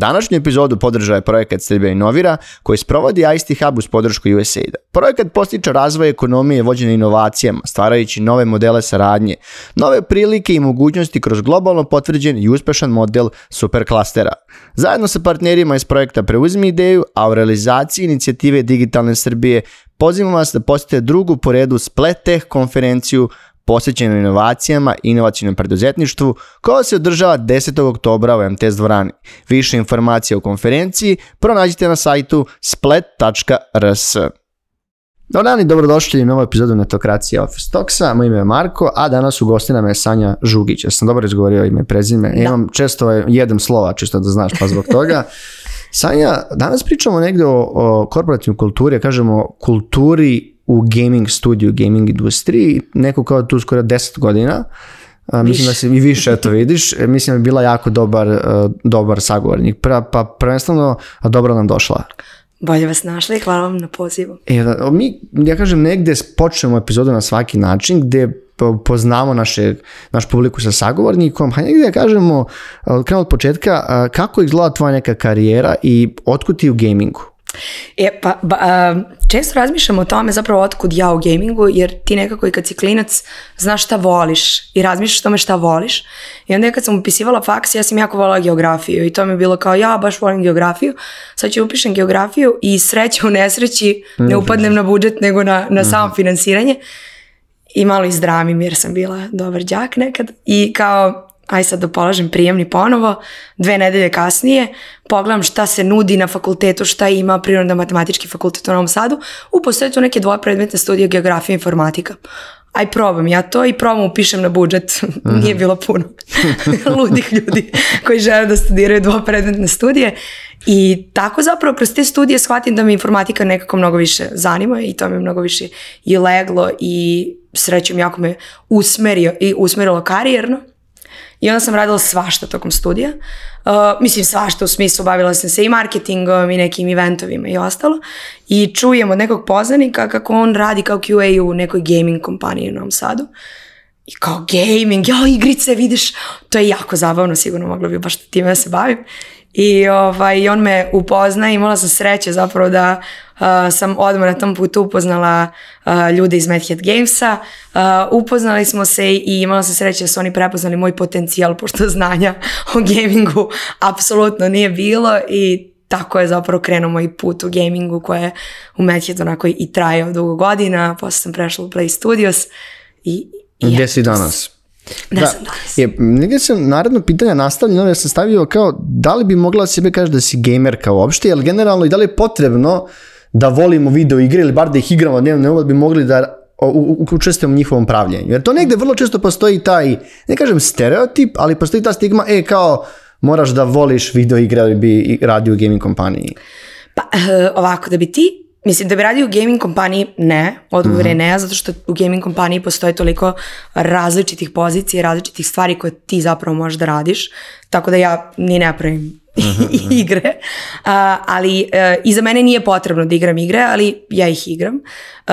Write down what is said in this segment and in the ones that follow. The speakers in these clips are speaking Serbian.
Današnju epizodu podržava je projekat Srbija Inovira koji sprovodi ICT Hub uz podršku USAID-a. Projekat postiče razvoj ekonomije vođene inovacijama, stvarajući nove modele saradnje, nove prilike i mogućnosti kroz globalno potvrđen i uspešan model superklastera. Zajedno sa partnerima iz projekta Preuzmi ideju, a u realizaciji inicijative Digitalne Srbije pozivam vas da posjetite drugu po redu Spletech konferenciju posvećeno inovacijama i inovacijnom preduzetništvu, koja se održava 10. oktobra u MTS dvorani. Više informacije o konferenciji pronađite na sajtu splet.rs. Dobar dan i dobrodošli u novu epizodu Netokracije Office Talksa. Moje ime je Marko, a danas u gosti nam je Sanja Žugić. Ja sam dobro izgovorio ime i prezime. imam često ovaj jedem slova, čisto da znaš, pa zbog toga. Sanja, danas pričamo negdje o, o korporativnoj kulturi, kažemo kulturi u gaming studiju, gaming industriji, neko kao tu skoro 10 godina, mislim da se i više to vidiš, e, mislim da je bila jako dobar, e, dobar sagovornik, pra, pa prvenstveno a dobro nam došla. Bolje vas našli, hvala vam na pozivu. E, mi, ja kažem, negde počnemo epizodu na svaki način, gdje poznamo naše, naš publiku sa sagovornikom, a negde da kažemo, od e, od početka, kako izgleda tvoja neka karijera i otkud ti u gamingu? E, pa, često razmišljam o tome zapravo otkud ja u gamingu, jer ti nekako i kad si klinac znaš šta voliš i razmišljaš o tome šta voliš. I onda kad sam upisivala faks, ja sam jako volila geografiju i to mi je bilo kao ja baš volim geografiju, sad ću upišem geografiju i sreće u nesreći ne upadnem na budžet nego na, na mhm. samo financiranje. I malo izdramim jer sam bila dobar đak nekad i kao aj sad da polažem prijemni ponovo, dve nedelje kasnije, pogledam šta se nudi na fakultetu, šta ima prirodno matematički fakultet u Novom Sadu, u postojeću neke dvoje predmetne studije geografija i informatika. Aj probam ja to i probam upišem na budžet. Mhm. Nije bilo puno ludih ljudi koji žele da studiraju dvopredmetne studije. I tako zapravo kroz te studije shvatim da me informatika nekako mnogo više zanima i to mi je mnogo više i leglo i srećom jako me usmerio i usmerilo karijerno. I onda sam radila svašta tokom studija. Uh, mislim svašta u smislu bavila sam se i marketingom i nekim eventovima i ostalo. I čujem od nekog poznanika kako on radi kao QA u nekoj gaming kompaniji u Novom Sadu. I kao gaming, ja igrice vidiš, to je jako zabavno, sigurno moglo bi baš time da se bavim. I ovaj, on me upozna i imala sam sreće zapravo da Uh, sam odmah na tom putu upoznala uh, ljude iz Madhead Gamesa. Uh, upoznali smo se i imala sam sreće da su oni prepoznali moj potencijal, pošto znanja o gamingu apsolutno nije bilo i tako je zapravo krenuo moj put u gamingu koje je u Madhead onako i trajao dugo godina, poslije sam prešla u Play Studios i... i Gdje si danas? Da, da Je, sam naredno pitanja nastavljeno, jer sam stavio kao da li bi mogla sebe kaži da si kao uopšte, jer generalno i da li je potrebno da volimo video igre ili bar da ih igramo dnevno, bi mogli da učestvujemo u njihovom pravljenju. Jer to negdje vrlo često postoji taj, ne kažem stereotip, ali postoji ta stigma, e kao moraš da voliš video igre ali bi radio u gaming kompaniji. Pa eh, ovako, da bi ti Mislim, da bi radio u gaming kompaniji, ne, odgovor je mhm. ne, zato što u gaming kompaniji postoji toliko različitih pozicija i različitih stvari koje ti zapravo možeš da radiš, tako da ja ni ne pravim igre, ali e, i za mene nije potrebno da igram igre, ali ja ih igram. E,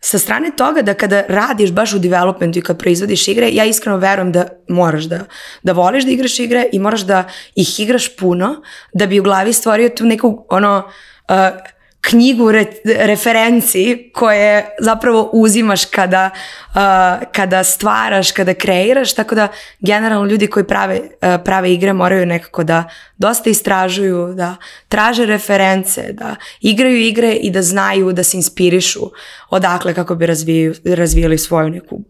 sa strane toga da kada radiš baš u developmentu i kad proizvodiš igre, ja iskreno verujem da moraš da, da voliš da igraš igre i moraš da ih igraš puno da bi u glavi stvorio tu neku ono... E, knjigu re, referenci koje zapravo uzimaš kada, uh, kada stvaraš, kada kreiraš, tako da generalno ljudi koji prave, uh, prave igre moraju nekako da dosta istražuju, da traže reference, da igraju igre i da znaju da se inspirišu odakle kako bi razvijali svoju neku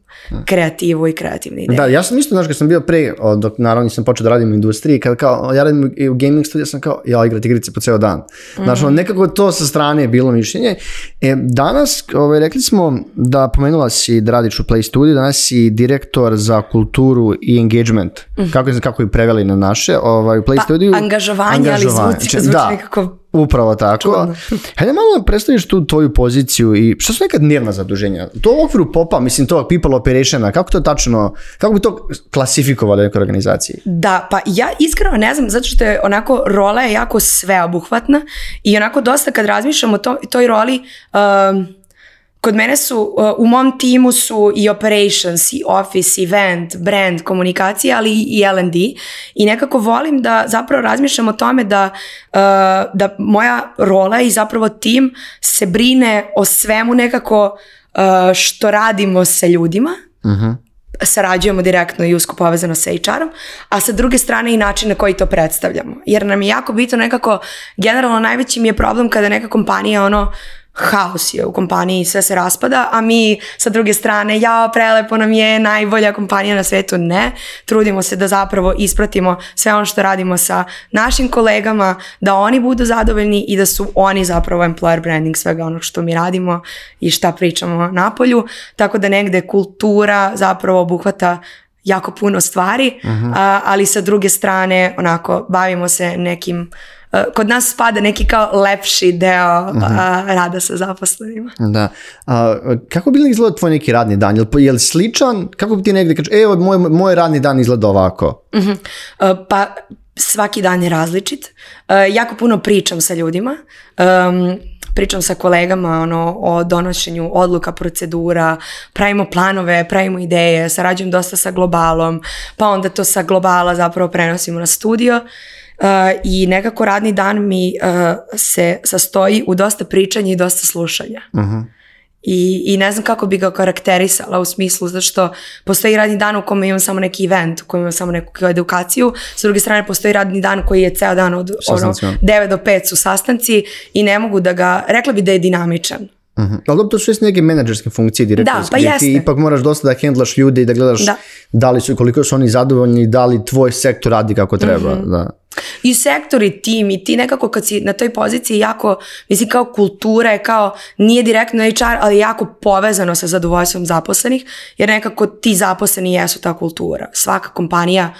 kreativu i kreativne ideje. Da, ja sam isto, znaš, kad sam bio pre, dok naravno nisam počeo da radim u industriji, kad kao, ja radim u gaming studiju, sam kao, ja igrati igrice po ceo dan. Znaš, ono, mhm. nekako to sa strane je bilo mišljenje. E, danas, ovaj, rekli smo da pomenula si da radiš u Play Studio, danas si direktor za kulturu i engagement, mm. kako, kako je preveli na naše, ovaj, u Play pa, Studio angažovanja, ali zvuči, zvuči nekako Upravo tako. Hajde malo predstaviš tu tvoju poziciju i što su nekad nervna zaduženja? To u okviru popa, mislim to people operationa, kako to tačno, kako bi to klasifikovali nekoj organizaciji? Da, pa ja iskreno ne znam, zato što je onako rola je jako sveobuhvatna i onako dosta kad razmišljam o toj roli ehm, Kod mene su, uh, u mom timu su i operations, i office, event, brand, komunikacija, ali i L&D. I nekako volim da zapravo razmišljam o tome da, uh, da moja rola i zapravo tim se brine o svemu nekako uh, što radimo sa ljudima. uh sarađujemo direktno i usko povezano sa HR-om, a sa druge strane i način na koji to predstavljamo. Jer nam je jako bitno nekako, generalno najveći mi je problem kada neka kompanija ono haos je u kompaniji, sve se raspada, a mi sa druge strane, ja prelepo nam je najbolja kompanija na svetu, ne. Trudimo se da zapravo ispratimo sve ono što radimo sa našim kolegama, da oni budu zadovoljni i da su oni zapravo employer branding svega onog što mi radimo i šta pričamo na polju. Tako da negde kultura zapravo obuhvata jako puno stvari, uh ali sa druge strane onako bavimo se nekim Eh, kod nas spada neki kao lepši deo eh, mhm. rada sa zaposlenima. Da. A, kako bi li izgledao tvoj neki radni dan? Jel, jel sličan? Kako bi ti negdje kaže, evo moj, moj radni dan izgleda ovako? Mhm. Eh, pa svaki dan je različit. Jako puno pričam sa ljudima. pričam sa kolegama ono, o donošenju odluka, procedura, pravimo planove, pravimo ideje, sarađujem dosta sa globalom, pa onda to sa globala zapravo prenosimo na studio. E, i nekako radni dan mi e, se sastoji u dosta pričanja i dosta slušanja. uh I, I ne znam kako bi ga karakterisala u smislu, zato što postoji radni dan u kome imam samo neki event, u kojem imam samo neku edukaciju, s druge strane postoji radni dan koji je ceo dan od 9 ono, ono. do 5 su sastanci i ne mogu da ga, rekla bi da je dinamičan. uh Ali to su neke menadžerske funkcije direktorske. Da, pa Ti ipak moraš dosta da hendlaš ljude i da gledaš da. da li su, koliko su oni zadovoljni, da li tvoj sektor radi kako treba. Mhm. Da i sektor i tim i ti nekako kad si na toj poziciji jako, mislim kao kultura je kao, nije direktno HR, ali jako povezano sa zadovoljstvom zaposlenih, jer nekako ti zaposleni jesu ta kultura. Svaka kompanija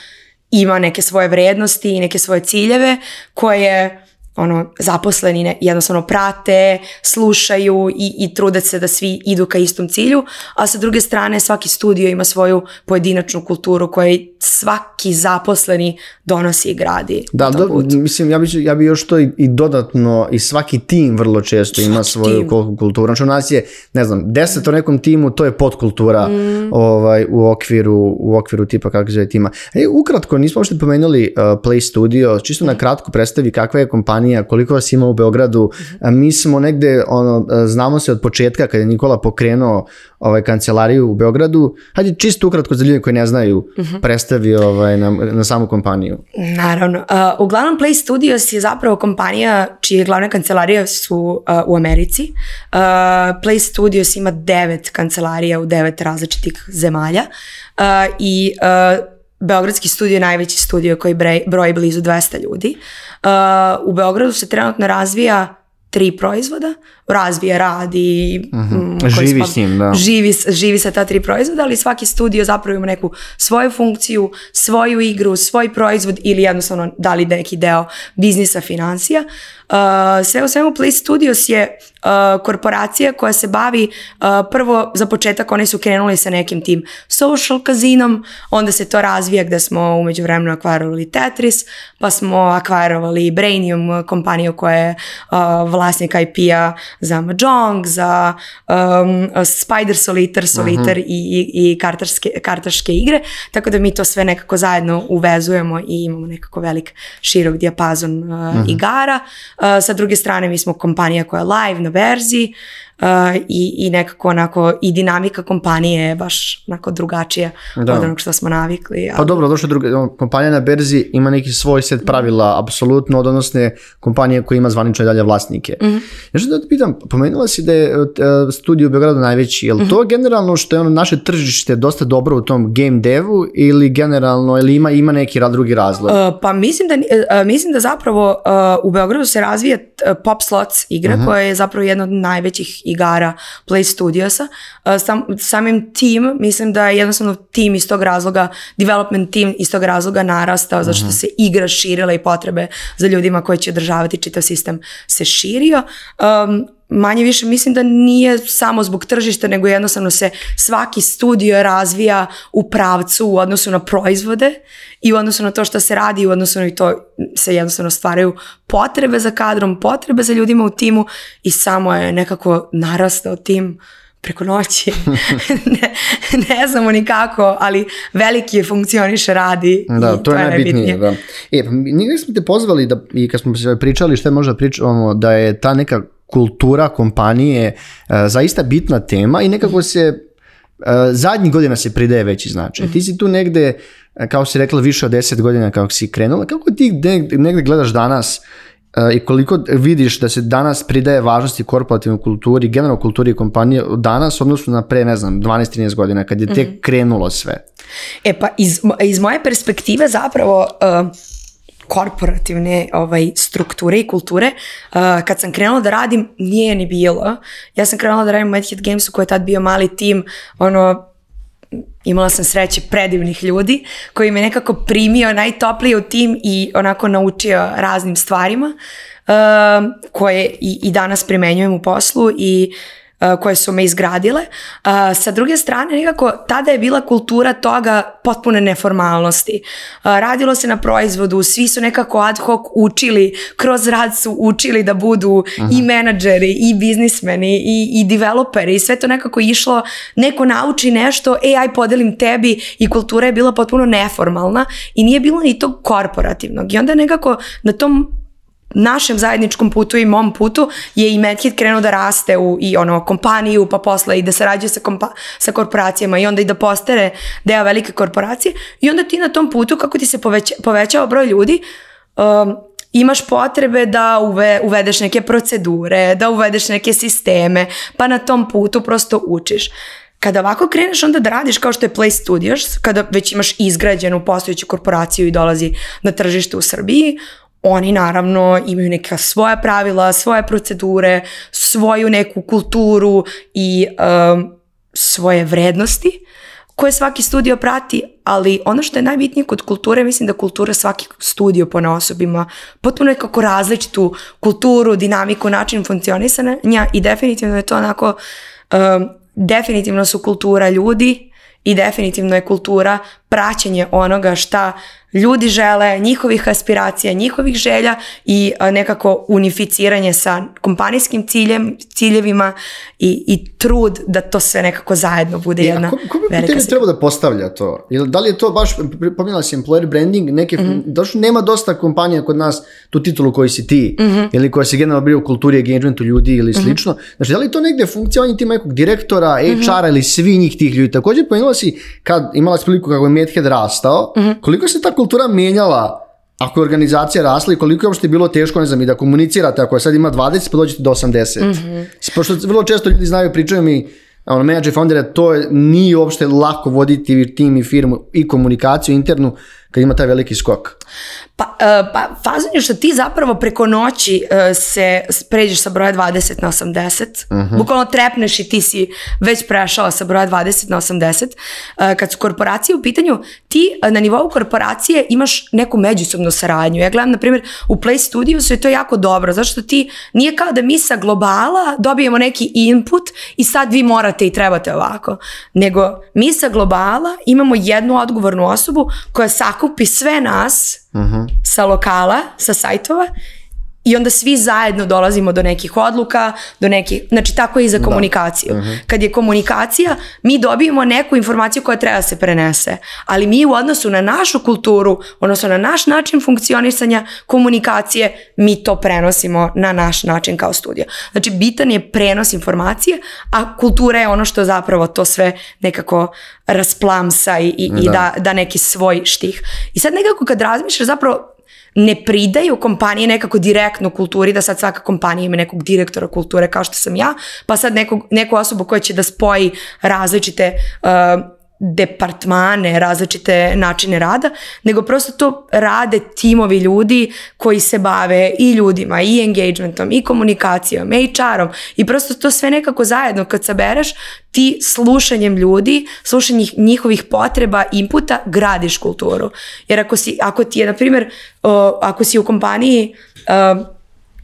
ima neke svoje vrednosti i neke svoje ciljeve koje ono, zaposleni jednostavno prate, slušaju i, i trude se da svi idu ka istom cilju, a sa druge strane svaki studio ima svoju pojedinačnu kulturu koju svaki zaposleni donosi i gradi. Da, do, mislim, ja bi, ja bi još to i, dodatno, i svaki tim vrlo često ima svoju tim. kulturu. Znači u nas je, ne znam, deset u nekom timu, to je podkultura mm. ovaj, u okviru, u okviru tipa kako zove tima. E, ukratko, nismo uopšte pomenuli uh, Play Studio, čisto na kratko predstavi kakva je kompanija koliko vas ima u Beogradu. Mi smo negde, ono, znamo se od početka kad je Nikola pokrenuo ovaj, kancelariju u Beogradu. Hajde, čisto ukratko za ljudi koji ne znaju, mhm. predstavi ovaj, na, na samu kompaniju. Naravno. uglavnom, Play Studios je zapravo kompanija čije glavne kancelarije su u Americi. Play Studios ima devet kancelarija u devet različitih zemalja i Beogradski studio je najveći studio koji broji blizu 200 ljudi. Uh, u Beogradu se trenutno razvija tri proizvoda razvija, radi. uh Živi da. Živi, živi sa ta tri proizvoda, ali svaki studio zapravo ima neku svoju funkciju, svoju igru, svoj proizvod ili jednostavno da li neki deo biznisa, financija. Uh, sve u svemu Play Studios je uh, korporacija koja se bavi uh, prvo za početak oni su krenuli sa nekim tim social kazinom, onda se to razvija da smo umeđu vremenu akvarovali Tetris, pa smo akvarovali Brainium kompaniju koja je uh, vlasnik IP-a za Mahjong, za um, Spider Solitaire, mhm. i, i kartarske, igre, tako da mi to sve nekako zajedno uvezujemo i imamo nekako velik širok dijapazon uh, mhm. igara. Uh, sa druge strane mi smo kompanija koja je live na berzi, i, i nekako onako i dinamika kompanije je baš onako drugačija od onog što smo navikli. Pa ali... Pa dobro, došlo druga, ono, kompanija na berzi ima neki svoj set pravila, apsolutno od odnosne kompanije koja ima zvanično dalje vlasnike. mm da te pitam, pomenula si da je e, studij u Beogradu najveći, je li to mhm. generalno što je ono naše tržište dosta dobro u tom game devu ili generalno, ili ima, ima neki drugi razlog? E, pa mislim da, e, mislim da zapravo u Beogradu se razvija pop slots igra mhm. koja je zapravo jedna od najvećih igara Play Studiosa. E, sam, samim tim, mislim da je jednostavno tim iz tog razloga, development tim iz tog razloga narastao, zato što mhm. se igra širila i potrebe za ljudima koji će održavati čitav sistem se širio manje više mislim da nije samo zbog tržišta, nego jednostavno se svaki studio razvija u pravcu u odnosu na proizvode i u odnosu na to što se radi i u odnosu na to se jednostavno stvaraju potrebe za kadrom, potrebe za ljudima u timu i samo je nekako narastao tim preko noći. ne, znamo ni ali veliki funkcioniše, radi. Da, to, je najbitnije. Da. E, pa, smo te pozvali da, i kad smo se pričali što je možda pričamo, ono, da je ta neka kultura kompanije e, zaista bitna tema i nekako se e, zadnjih godina se pridaje veći značaj. Ti si tu negde, e, kao si rekla, više od deset godina kako si krenula. Kako ti negde gledaš danas i koliko vidiš da se danas pridaje važnosti korporativnoj kulturi, generalno kulturi kompanije danas, odnosno na pre, ne znam, 12-13 godina, kad je tek mhm. krenulo sve? E pa, iz, moje perspektive zapravo korporativne ovaj, strukture i kulture. Uh, kad sam krenula da radim, nije ni bilo. Ja sam krenula da radim u Madhead Gamesu koji je tad bio mali tim, ono, imala sam sreće predivnih ljudi koji me nekako primio najtoplije u tim i onako naučio raznim stvarima uh, koje i, i danas primenjujem u poslu i Eh, koje su me izgradile. Eh, sa druge strane, nekako tada je bila kultura toga potpune neformalnosti. Eh, radilo se na proizvodu, svi su nekako ad hoc učili, kroz rad su učili da budu mhm. i menadžeri, i biznismeni, i, i developeri, i sve to nekako išlo, neko nauči nešto, e, aj podelim tebi, i kultura je bila potpuno neformalna i nije bilo ni tog korporativnog. I onda nekako na tom našem zajedničkom putu i mom putu je i Medhit krenuo da raste u i ono kompaniju, pa posle i da sarađuje sa, sa korporacijama i onda i da postare deo velike korporacije i onda ti na tom putu kako ti se poveća povećava broj ljudi um, imaš potrebe da uve, uvedeš neke procedure, da uvedeš neke sisteme, pa na tom putu prosto učiš. Kada ovako kreneš onda da radiš kao što je Play Studios, kada već imaš izgrađenu postojeću korporaciju i dolazi na tržište u Srbiji, oni naravno imaju neka svoja pravila, svoje procedure, svoju neku kulturu i svoje vrednosti koje svaki studio prati, ali ono što je najbitnije kod kulture, mislim da kultura svaki studio po osobima potpuno je kako različitu kulturu, dinamiku, način funkcionisanja i definitivno je to onako, definitivno su kultura ljudi i definitivno je kultura praćenje onoga šta ljudi žele, njihovih aspiracija, njihovih želja i nekako unificiranje sa kompanijskim ciljem, ciljevima i, i trud da to sve nekako zajedno bude I, e, jedna ko, ko treba da postavlja to? Ili da li je to baš, pominjala si employer branding, neke, mm-hmm. da nema dosta kompanija kod nas tu titulu koji si ti mm-hmm. ili koja se generalno bio u kulturi, engagementu ljudi ili mhm. slično. Mm-hmm. Znači, da li je to negdje funkcionalni tima nekog direktora, HR-a mhm. ili svi njih tih ljudi? Također, pominjala si kad imala si priliku kako je Medhead rastao, mhm. koliko se ta kultura menjala ako je organizacija rasla i koliko je uopšte bilo teško, ne znam, i da komunicirate, ako je sad ima 20 pa dođete do 80. Mm Pošto vrlo često ljudi znaju, pričaju mi, ono, manager fondera, to je, nije uopšte lako voditi tim i firmu i komunikaciju internu kad ima taj veliki skok. Pa, e, pa fazon je što ti zapravo preko noći e, se pređeš sa broja 20 na 80. Uh -huh. Bukvalno trepneš i ti si već prešao sa broja 20 na 80. E, kad su korporacije u pitanju, ti na nivou korporacije imaš neku međusobnu saradnju. Ja gledam, na primjer, u Play Studio su je to jako dobro. Zašto ti nije kao da mi sa globala dobijemo neki input i sad vi morate i trebate ovako. Nego mi sa globala imamo jednu odgovornu osobu koja sakupi sve nas se -hmm. Uhum. sa lokala, sa I onda svi zajedno dolazimo do nekih odluka, do nekih, znači tako je i za komunikaciju. Kad je komunikacija, mi dobijemo neku informaciju koja treba se prenese, ali mi u odnosu na našu kulturu, odnosno na naš način funkcionisanja komunikacije, mi to prenosimo na naš način kao studija. Znači bitan je prenos informacije, a kultura je ono što zapravo to sve nekako rasplamsa i, i, da. da, da neki svoj štih. I sad nekako kad razmišljaš zapravo ne pridaju kompanije nekako direktno kulturi, da sad svaka kompanija ima nekog direktora kulture kao što sam ja, pa sad nekog, neku osobu koja će da spoji različite uh, departmane, različite načine rada, nego prosto to rade timovi ljudi koji se bave i ljudima, i engagementom, i komunikacijom, i hr i prosto to sve nekako zajedno kad sabereš ti slušanjem ljudi, slušanjem njihovih potreba, inputa, gradiš kulturu. Jer ako, si, ako ti je, na primjer, ako si u kompaniji um,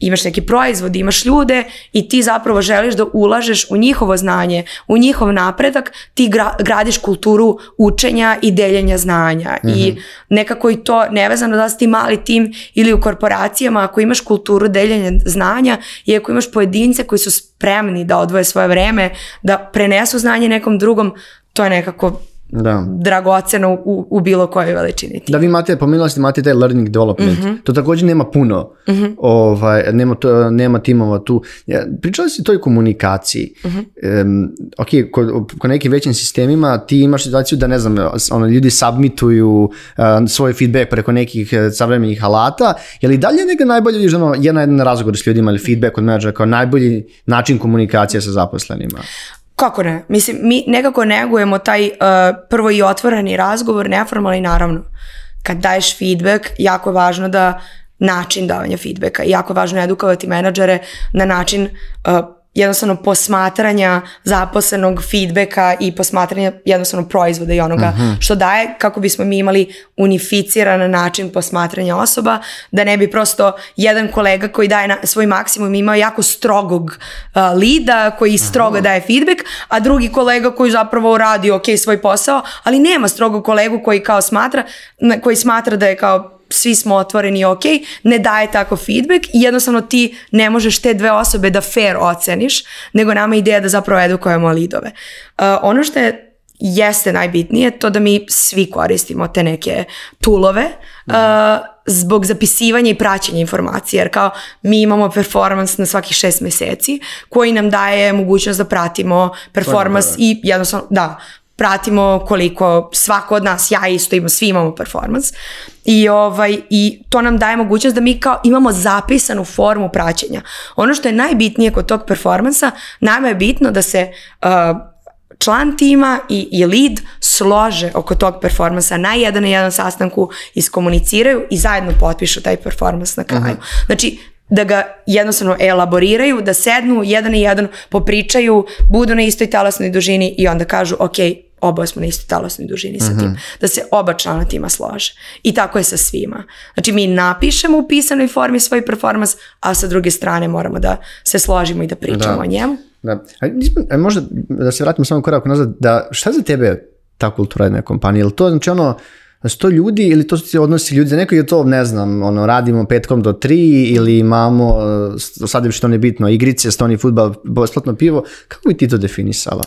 imaš neki proizvod, imaš ljude i ti zapravo želiš da ulažeš u njihovo znanje, u njihov napredak, ti gradiš kulturu učenja i deljenja znanja. I mhm. nekako i to nevezano da si ti mali tim ili u korporacijama, ako imaš kulturu deljenja znanja i ako imaš pojedince koji su spremni da odvoje svoje vreme, da prenesu znanje nekom drugom, to je nekako da. dragoceno u, u bilo kojoj veličini. Da vi imate, pomijenila ste, imate taj learning development. Mhm. To također nema puno. Mm ovaj, nema, nema timova tu. Ja, pričali ste toj komunikaciji. Mm -hmm. ok, kod, kod nekim većim sistemima ti imaš situaciju da ne znam, ono, ljudi submituju svoj feedback preko nekih e, savremenih alata. Je li dalje neka najbolje je ono, jedan na jedan razgovor s ljudima ili feedback od menadžera kao najbolji način komunikacije sa zaposlenima? Kako ne? Mislim, mi nekako negujemo taj uh, prvo i otvoreni razgovor, neformalni naravno. Kad daješ feedback, jako je važno da način davanja feedbacka. Jako je važno edukovati menadžere na način uh, jednostavno posmatranja zaposlenog feedbacka i posmatranja jednostavno proizvoda i onoga mhm. što daje kako bismo mi imali unificiran način posmatranja osoba da ne bi prosto jedan kolega koji daje na, svoj maksimum imao jako strogog lida koji strogo daje feedback a drugi kolega koji zapravo radi ok svoj posao ali nema strogog kolegu koji kao smatra koji smatra da je kao svi smo otvoreni ok, ne daje tako feedback i jednostavno ti ne možeš te dve osobe da fair oceniš, nego nama je ideja da zapravo edukujemo lidove. Uh, ono što je jeste najbitnije to da mi svi koristimo te neke tulove uh, zbog zapisivanja i praćenja informacije jer kao mi imamo performance na svakih šest mjeseci koji nam daje mogućnost da pratimo performance i jednostavno da pratimo koliko svako od nas, ja isto imam, svi imamo performans i, ovaj, i to nam daje mogućnost da mi kao imamo zapisanu formu praćenja. Ono što je najbitnije kod tog performansa, nama je bitno da se uh, član tima i, i lead slože oko tog performansa na jedan na jedan sastanku, iskomuniciraju i zajedno potpišu taj performans na kraju. Mhm. Znači, da ga jednostavno elaboriraju, da sednu jedan i jedan, popričaju, budu na istoj talasnoj dužini i onda kažu ok, oboje smo na istoj talasnoj dužini sa tim. Mhm. Da se oba člana tima slože. I tako je sa svima. Znači mi napišemo u pisanoj formi svoj performans, a sa druge strane moramo da se složimo i da pričamo o njemu. Da. A, možda da se vratimo samo korak nazad, da šta za tebe ta kultura jedne kompanije? Je to znači ono Sto ljudi, ili to se odnosi ljudi, za neko je to, ne znam, ono, radimo petkom do tri ili imamo, e, sad je što ne bitno, igrice, stoni futbal, besplatno pivo, kako bi ti to definisala?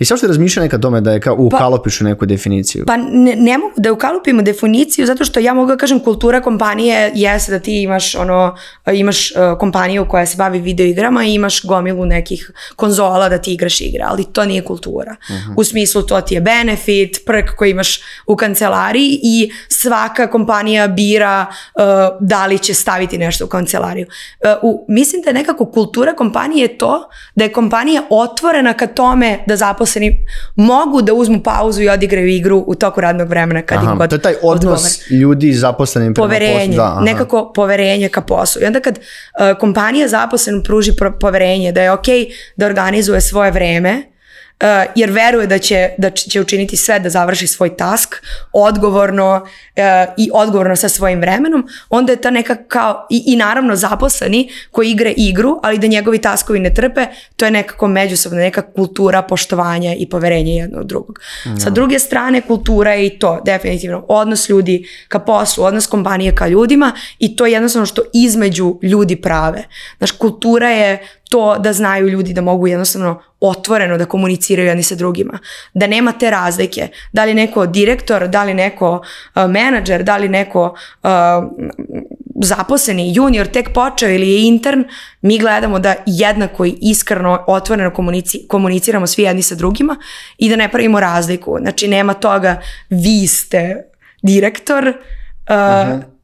I sad što je tome da je kao ukalopiš u pa- neku definiciju? Pa ne, mogu da ukalupimo definiciju zato što ja mogu da kažem kultura kompanije jeste da ti imaš ono, imaš e, kompaniju koja se bavi videoigrama i imaš gomilu nekih konzola da ti igraš igra ali to nije kultura. Mhm. U smislu to ti je benefit, prk koji imaš u kancelariji i svaka kompanija bira e, da li će staviti nešto u kancelariju. E, mislim da je nekako kultura kompanije to da je kompanija otvorena ka tome da zaposli zaposleni mogu da uzmu pauzu i odigraju igru u toku radnog vremena kad aha, im god To je taj odnos odgovar. ljudi zaposlenim prema poslu. Da, nekako poverenje ka poslu. I onda kad e, kompanija zaposlenom pruži poverenje da je ok da organizuje svoje vreme, Eh, jer veruje da će, da će učiniti sve da završi svoj task odgovorno eh, i odgovorno sa svojim vremenom, onda je ta neka kao, i, naravno zaposleni koji igre igru, ali da njegovi taskovi ne trpe, to je nekako međusobna neka kultura poštovanja i poverenja jednog drugog. Sa druge strane, kultura je i to, definitivno, odnos ljudi ka poslu, odnos kompanije ka ljudima i to je jednostavno što između ljudi prave. Znaš, kultura je to da znaju ljudi da mogu jednostavno otvoreno da komuniciraju jedni sa drugima. Da nema te razlike. Da li neko direktor, da li neko uh, menadžer, da li neko e, zaposleni, junior, tek počeo ili je intern, mi gledamo da jednako i iskreno, otvoreno komuniciramo svi jedni sa drugima i da ne pravimo razliku. Znači nema toga vi ste direktor, e,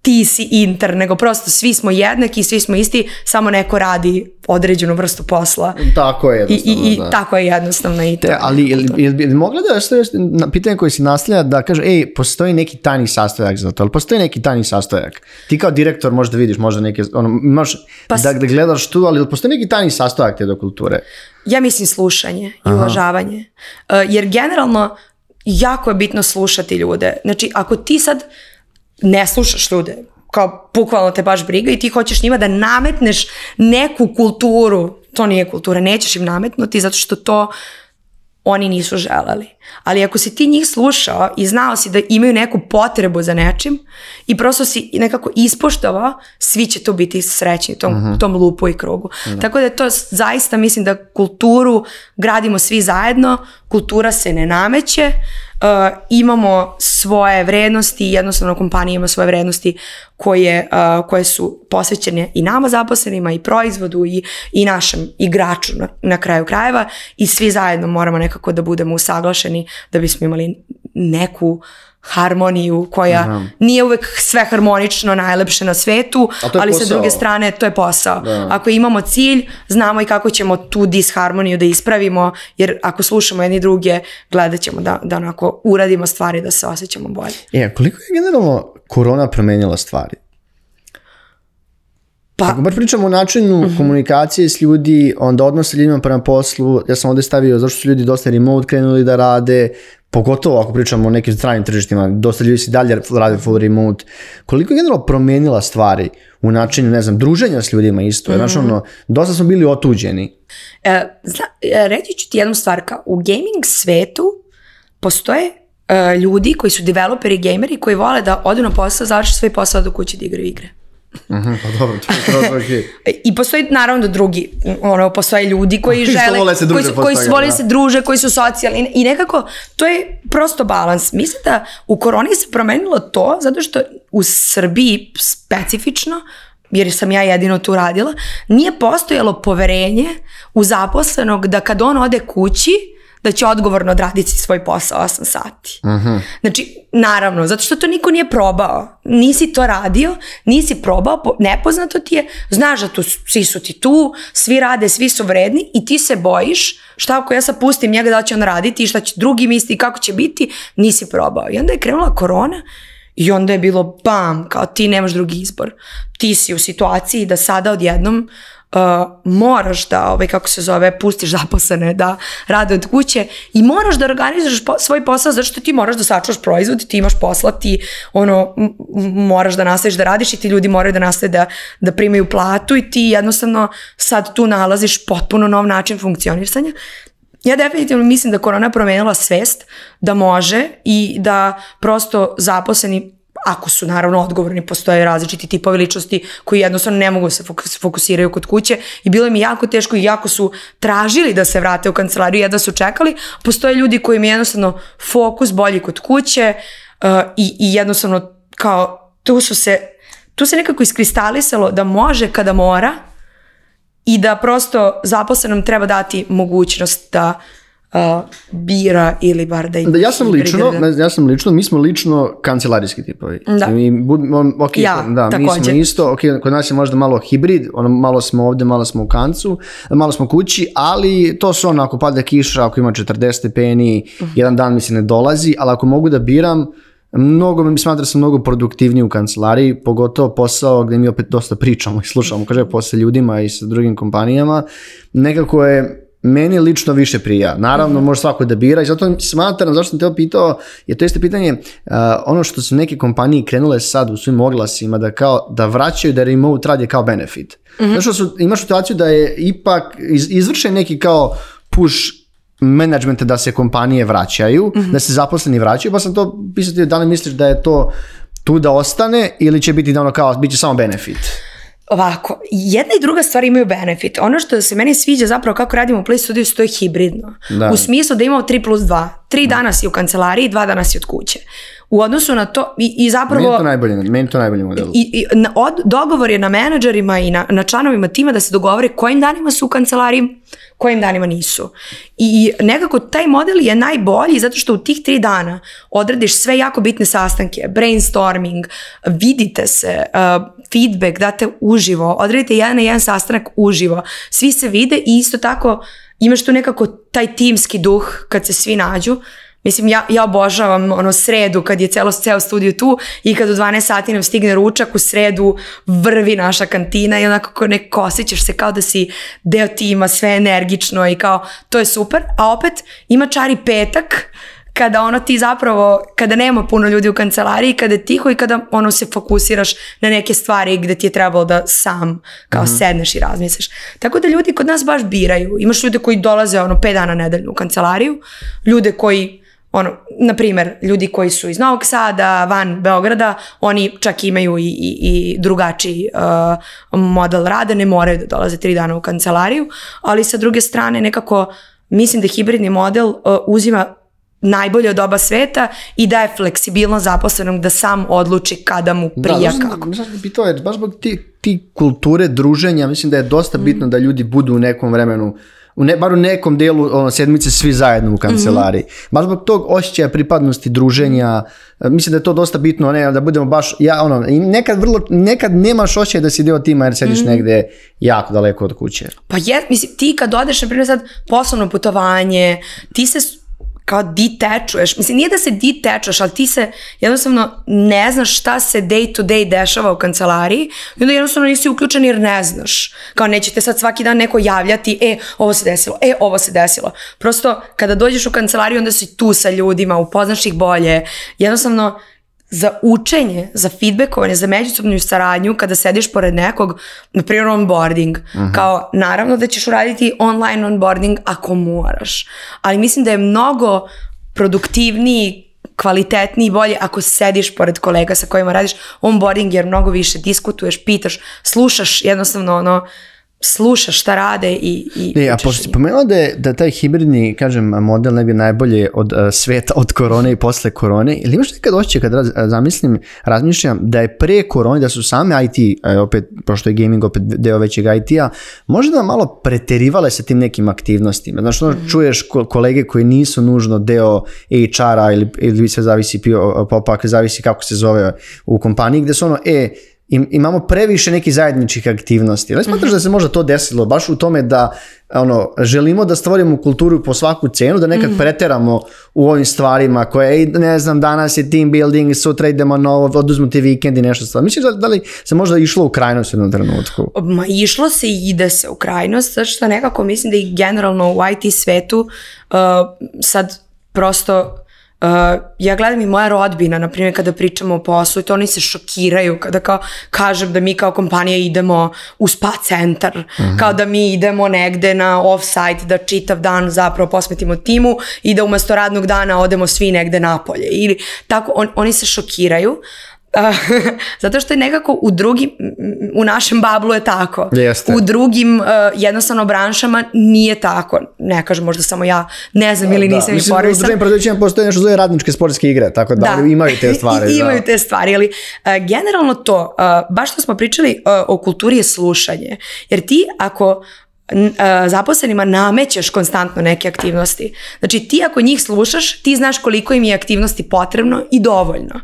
ti si inter, nego prosto svi smo jednaki, svi smo isti, samo neko radi određenu vrstu posla. Tako je jednostavno, I, i, tako je jednostavno i ali je li mogla da je na pitanje koje si nastavlja da kaže, ej, postoji neki tajni sastojak za to, ali postoji neki tajni sastojak. Ti kao direktor možda vidiš, možda neke, ono, možeš pa, da, da gledaš tu, ali postoji neki tajni sastojak te do kulture? Ja mislim slušanje i uvažavanje. E, jer generalno jako je bitno slušati ljude. Znači, ako ti sad ne slušaš ljude kao bukvalno te baš briga i ti hoćeš njima da nametneš neku kulturu to nije kultura nećeš im nametnuti zato što to oni nisu želeli. Ali ako si ti njih slušao i znao si da imaju neku potrebu za nečim i prosto si nekako ispoštovao, svi će to biti srećni u tom, mhm. tom lupu i krugu. Tako da to zaista mislim da kulturu gradimo svi zajedno, kultura se ne nameće, Eh, imamo svoje vrednosti, jednostavno kompanija ima svoje vrednosti koje, eh, koje su posvećene i nama zaposlenima i proizvodu i, i našem igraču na, na kraju krajeva i svi zajedno moramo nekako da budemo usaglašeni da bismo imali neku harmoniju koja nije uvek sve harmonično najlepše na svetu, ali posao. sa druge strane to je posao. Ako imamo cilj, znamo i kako ćemo tu disharmoniju da ispravimo, jer ako slušamo jedni druge, gledat ćemo da, da onako uradimo stvari da se osjećamo bolje. E, koliko je generalno korona promenjala stvari? Pa... Ako baš pričamo o načinu mhm. komunikacije s ljudi, onda odnos sa ljudima prema poslu, ja sam ovde stavio zašto su ljudi dosta remote krenuli da rade, pogotovo ako pričamo o nekim stranim tržištima, dosta ljudi se dalje radi full remote, koliko je generalno promijenila stvari u načinu, ne znam, druženja s ljudima isto, mm. znači ono, dosta smo bili otuđeni. E, zna, e, reći ću ti jednu stvar, kao u gaming svetu postoje e, ljudi koji su developeri, i gameri, koji vole da odu na posao, završi svoj posao do kuće da igraju igre. Aha, mhm. pa dobro, to je I postoji naravno drugi, ono, postoje ljudi koji žele, koji, su, koji se druže, koji su socijalni i nekako to je prosto balans. Mislim da u koroni se promenilo to zato što u Srbiji specifično jer sam ja jedino tu radila, nije postojalo poverenje u zaposlenog da kad on ode kući, da će odgovorno odraditi svoj posao 8 sati. Mhm. Znači, naravno, zato što to niko nije probao. Nisi to radio, nisi probao, nepoznato ti je, znaš da tu, svi su ti tu, svi rade, svi su vredni i ti se bojiš šta ako ja sad pustim njega da će on raditi i šta će drugi misli, kako će biti, nisi probao. I onda je krenula korona i onda je bilo bam, kao ti nemaš drugi izbor. Ti si u situaciji da sada odjednom uh, moraš da, ovaj, kako se zove, pustiš zaposlene da rade od kuće i moraš da organiziraš svoj posao zato što ti moraš da sačuvaš proizvod, ti imaš posla, ti ono, moraš da nastaviš da radiš i ti ljudi moraju da nastaje da, da primaju platu i ti jednostavno sad tu nalaziš potpuno nov način funkcionisanja ja definitivno mislim da korona promijenila svest da može i da prosto zaposleni ako su naravno odgovorni, postoje različiti tipovi ličnosti koji jednostavno ne mogu se fokusiraju kod kuće i bilo mi jako teško i jako su tražili da se vrate u kancelariju, jedva su čekali. Postoje ljudi koji im jednostavno fokus bolji kod kuće uh, i, i jednostavno kao tu su se, tu se nekako iskristalisalo da može kada mora, i da prosto zaposlenom treba dati mogućnost da uh, bira ili bar da, ja sam lično, ja sam lično, mi smo lično kancelarijski tipovi. Da. Mi, okay, ja, da, također. mi smo isto, ok, kod nas je možda malo hibrid, ono, malo smo ovdje, malo smo u kancu, malo smo kući, ali to su ono, ako pada kiša, ako ima 40 stepeni, mhm. jedan dan mi se ne dolazi, ali ako mogu da biram, mnogo, mi smatra sam mnogo produktivniji u kancelariji, pogotovo posao gdje mi opet dosta pričamo i slušamo, kaže posle ljudima i sa drugim kompanijama, nekako je meni lično više prija. Naravno, može svako da bira i zato smatram, zašto sam te pitao, je to jeste pitanje, uh, ono što su neke kompanije krenule sad u svim oglasima, da kao, da vraćaju da remote rad je kao benefit. Mhm. što imaš situaciju da je ipak iz, izvršen neki kao push menadžmente da se kompanije vraćaju, mhm. da se zaposleni vraćaju, pa sam to pisati da li misliš da je to tu da ostane ili će biti da ono kao, bit će samo benefit? Ovako, jedna i druga stvar imaju benefit. Ono što se meni sviđa zapravo kako radimo u Play Studio, to je hibridno. U smislu da imamo 3 plus 2. Tri dana si u kancelariji, dva dana si od kuće. U odnosu na to i, zapravo... Meni je to najbolje, model. I, i dogovor je na menadžerima i na, na članovima tima da se dogovore kojim danima su u kancelariji, kojim danima nisu. I nekako taj model je najbolji zato što u tih tri dana odradiš sve jako bitne sastanke, brainstorming, vidite se, uh, feedback date uživo, odradite jedan na jedan sastanak uživo, svi se vide i isto tako imaš tu nekako taj timski duh kad se svi nađu. Mislim, ja, ja obožavam ono sredu kad je celo, ceo studio tu i kad u 12 sati nam stigne ručak, u sredu vrvi naša kantina i onako nekako osjećaš se kao da si deo tima, sve energično i kao to je super. A opet ima čari petak kada ono ti zapravo, kada nema puno ljudi u kancelariji, kada je tiho i kada ono se fokusiraš na neke stvari gdje ti je trebalo da sam kao mhm. sedneš i razmisliš. Tako da ljudi kod nas baš biraju. Imaš ljude koji dolaze ono 5 dana nedeljno u kancelariju, ljude koji ono, na primjer, ljudi koji su iz Novog Sada, van Beograda, oni čak imaju i, i, drugačiji uh, model rada, ne moraju da dolaze tri dana u kancelariju, ali sa druge strane nekako mislim da hibridni model uh, uzima najbolje od oba sveta i da je fleksibilnost zaposlenom da sam odluči kada mu prija da, kako. Da, to, jer baš zbog ti, ti kulture druženja, mislim da je dosta mm. bitno da ljudi budu u nekom vremenu u ne, bar u nekom delu ono, sedmice svi zajedno u mhm. kancelariji. Mm -hmm. Baš zbog tog osjećaja pripadnosti, druženja, e, mislim da je to dosta bitno, ne, da budemo baš, ja, ono, nekad, vrlo, nekad nemaš osjećaj da si deo tima jer sediš mm -hmm. negde jako daleko od kuće. Pa je, mislim, ti kad odeš, na primjer sad, poslovno putovanje, ti se kao ditečuješ. Mislim, nije da se ditečuješ, ali ti se jednostavno ne znaš šta se day to day dešava u kancelariji i onda jednostavno nisi uključen jer ne znaš. Kao nećete sad svaki dan neko javljati, e, ovo se desilo, e, ovo se desilo. Prosto, kada dođeš u kancelariju, onda si tu sa ljudima, upoznaš ih bolje. Jednostavno, za učenje, za feedbackovanje, za međusobnu saradnju kada sediš pored nekog, na primjer onboarding. Mhm. Kao, naravno da ćeš uraditi online onboarding ako moraš. Ali mislim da je mnogo produktivniji, kvalitetniji i bolje ako sediš pored kolega sa kojima radiš onboarding jer mnogo više diskutuješ, pitaš, slušaš jednostavno ono sluša šta rade i... i ne, a pošto si pomenula da, je, da taj hibridni, kažem, model ne bi najbolje od uh, e, sveta, od korone i posle korone, ili imaš nekad ošće kad raz, e, zamislim, razmišljam da je pre korone, da su same IT, e, opet, pošto je gaming opet deo većeg IT-a, možda malo preterivale sa tim nekim aktivnostima. Znači ono, mm. čuješ kolege koji nisu nužno deo HR-a ili, ili se zavisi pio, popak, zavisi kako se zove u kompaniji, gde su ono, e, imamo previše nekih zajedničkih aktivnosti. Ali smatraš mhm. da se možda to desilo baš u tome da ono, želimo da stvorimo kulturu po svaku cenu, da nekak mhm. preteramo u ovim stvarima koje, ne znam, danas je team building, sutra idemo novo, oduzmu ti vikend i nešto stvar. Mislim da, li se možda išlo u krajnost u jednom trenutku? Ma, išlo se i ide se u krajnost, zato što nekako mislim da i generalno u IT svetu uh, sad prosto ja gledam i moja rodbina, na primjer kada pričamo o poslu i to oni se šokiraju kada kao, kažem da mi kao kompanija idemo u spa centar, mhm. kao da mi idemo negde na off-site da čitav dan zapravo posvetimo timu i da umesto radnog dana odemo svi negde napolje ili tako oni se šokiraju zato što je nekako u drugim, u našem bablu je tako. U drugim uh, jednostavno branšama nije tako. Ne kažem, možda samo ja ne znam ili nisam informisan. U drugim postoje nešto zove radničke sportske igre, tako da, imaju te stvari. imaju te stvari, ali e, generalno to, e, baš što smo pričali o kulturi je slušanje. Jer ti ako zaposlenima namećeš konstantno neke aktivnosti. Znači ti ako njih slušaš, ti znaš koliko im je aktivnosti potrebno i dovoljno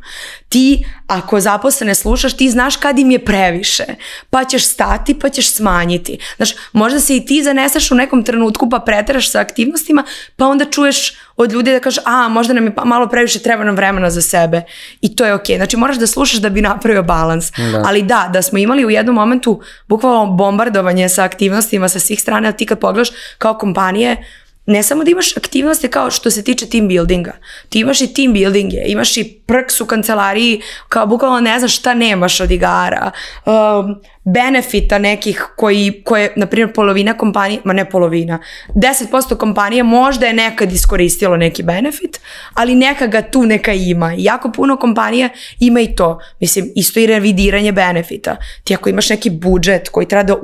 ti ako zaposlene slušaš, ti znaš kad im je previše, pa ćeš stati, pa ćeš smanjiti. Znaš, možda se i ti zaneseš u nekom trenutku pa preteraš sa aktivnostima, pa onda čuješ od ljudi da kažeš, a možda nam je pa, malo previše, treba nam vremena za sebe. I to je ok. Okay. Znači moraš da slušaš da bi napravio balans. Ali da, da smo imali u jednom momentu bukvalno bombardovanje sa aktivnostima sa svih strana, a ti kad pogledaš kao kompanije, ne samo da imaš aktivnosti kao što se tiče team buildinga, ti imaš i team buildinge, imaš i prks u kancelariji, kao bukvalno ne znaš šta nemaš od igara, um, benefita nekih koji, koje, na primjer, polovina kompanije, ma ne polovina, 10% kompanije možda je nekad iskoristilo neki benefit, ali neka ga tu neka ima. jako puno kompanija ima i to. Mislim, isto i revidiranje benefita. Ti ako imaš neki budžet koji treba da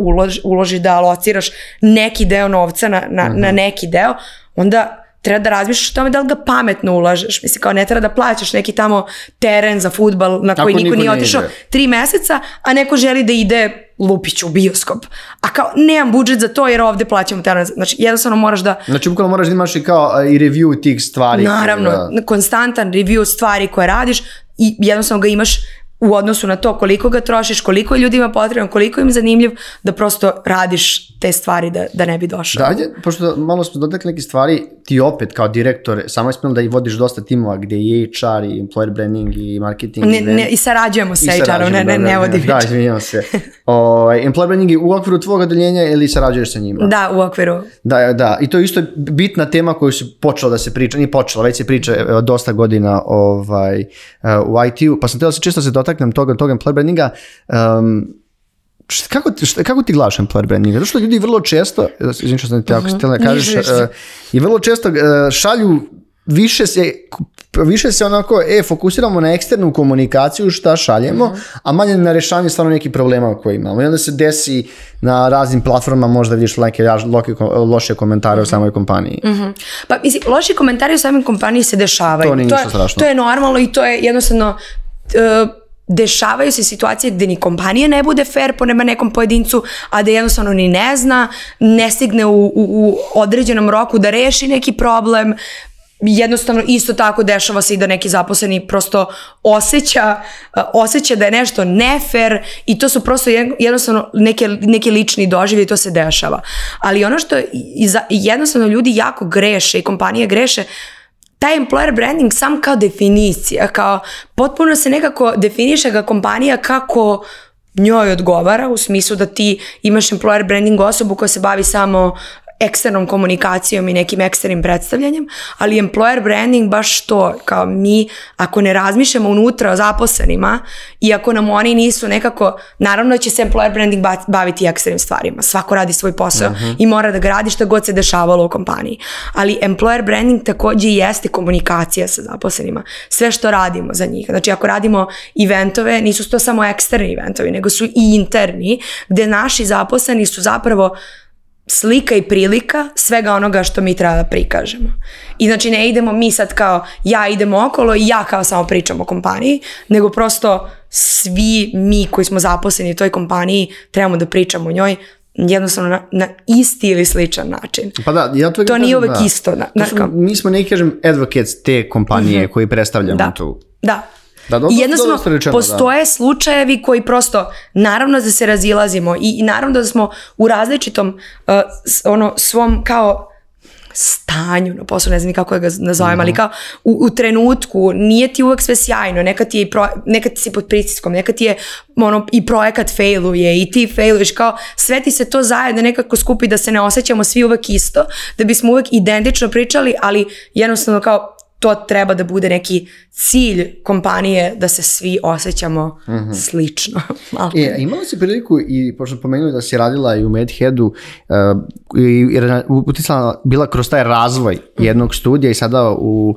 uloži, da alociraš neki deo novca na, na, na mhm. neki deo, onda treba da razmišljaš o tome da li ga pametno ulažeš. Mislim, kao ne treba da plaćaš neki tamo teren za futbal na koji niko, nije otišao tri meseca, a neko želi da ide lupić u bioskop. A kao, nemam budžet za to jer ovde plaćamo teren. Znači, jednostavno moraš da... Znači, bukvalno moraš da imaš i kao i review tih stvari. Naravno, konstantan review stvari koje radiš i jednostavno ga imaš u odnosu na to koliko ga trošiš, koliko je ljudima potrebno, koliko im zanimljiv, da prosto radiš te stvari da, da ne bi došao. Da, pošto malo smo dotakli neke stvari, ti opet kao direktor, samo ispredno da i vodiš dosta timova gdje je HR i employer branding i marketing. Ne, i, ne, i sarađujemo sa HR-om, ne, ne, ne, se. O, ovaj, employment je u okviru tvog odeljenja ili sarađuješ sa njima? Da, u okviru. Da, da. I to je isto bitna tema koju se počela da se priča, nije počela, već se priča dosta godina ovaj, eh, u IT-u, pa sam teo se često se dotaknem toga, toga employer kako, ti, šta, kako ti employer Zato što ljudi vrlo često, izvinite što sam te, ako uh kažeš, eh, i vrlo često eh, šalju više se više se onako, e, fokusiramo na eksternu komunikaciju, šta šaljemo, mhm. a manje na rješavanje stvarno nekih problema koje imamo. I onda se desi na raznim platformama, možda vidiš neke loše komentare o mhm. samoj kompaniji. Mhm. Pa, mislim, loši komentari u samoj kompaniji se dešavaju. To nije to je, strašno. normalno i to je jednostavno... E, dešavaju se situacije gdje ni kompanija ne bude fair po nekom pojedincu, a da jednostavno ni ne zna, ne stigne u, određenom roku da reši neki problem, jednostavno isto tako dešava se i da neki zaposleni prosto osjeća, eh, osjeća da je nešto nefer i to su prosto jednostavno neke, neki lični doživlje i to se dešava. Ali ono što jednostavno ljudi jako greše i kompanije greše, taj employer branding sam kao definicija, kao potpuno se nekako definiše ga kompanija kako njoj odgovara u smislu da ti imaš employer branding osobu koja se bavi samo eksternom komunikacijom i nekim eksternim predstavljanjem, ali employer branding baš to, kao mi ako ne razmišljamo unutra o zaposlenima i ako nam oni nisu nekako, naravno će se employer branding baviti eksternim stvarima, svako radi svoj posao mhm. i mora da gradi što god se dešavalo u kompaniji, ali employer branding također jeste komunikacija sa zaposlenima, sve što radimo za njih, znači ako radimo eventove, nisu to samo eksterni eventovi, nego su i interni, gde naši zaposleni su zapravo slika i prilika svega onoga što mi treba da prikažemo. I znači ne idemo mi sad kao ja idemo okolo i ja kao samo pričam o kompaniji, nego prosto svi mi koji smo zaposleni u toj kompaniji trebamo da pričamo o njoj jednostavno na, isti ili sličan način. Pa da, ja to, to nije uvek da. isto. Na, na, mi smo, neki kažem, advocates te kompanije mm -hmm. koji predstavljamo da. tu. Da, da, I jednostavno, postoje slučajevi koji prosto, naravno da se razilazimo i, naravno da smo u različitom uh, ono, svom kao stanju na poslu, ne znam kako ga nazovem, ali mhm. kao u, trenutku nije ti uvek sve sjajno, nekad ti, si pod pritiskom, nekad ti je ono, i projekat failuje i ti failuješ, kao sve ti se to zajedno nekako skupi da se ne osjećamo svi uvek isto, da bismo uvek identično pričali, ali jednostavno kao to treba da bude neki cilj kompanije da se svi osjećamo mhm. slično. e, imala si priliku i pošto pomenuli da si radila i u Medheadu uh, i i, bila kroz taj razvoj jednog studija i sada u uh,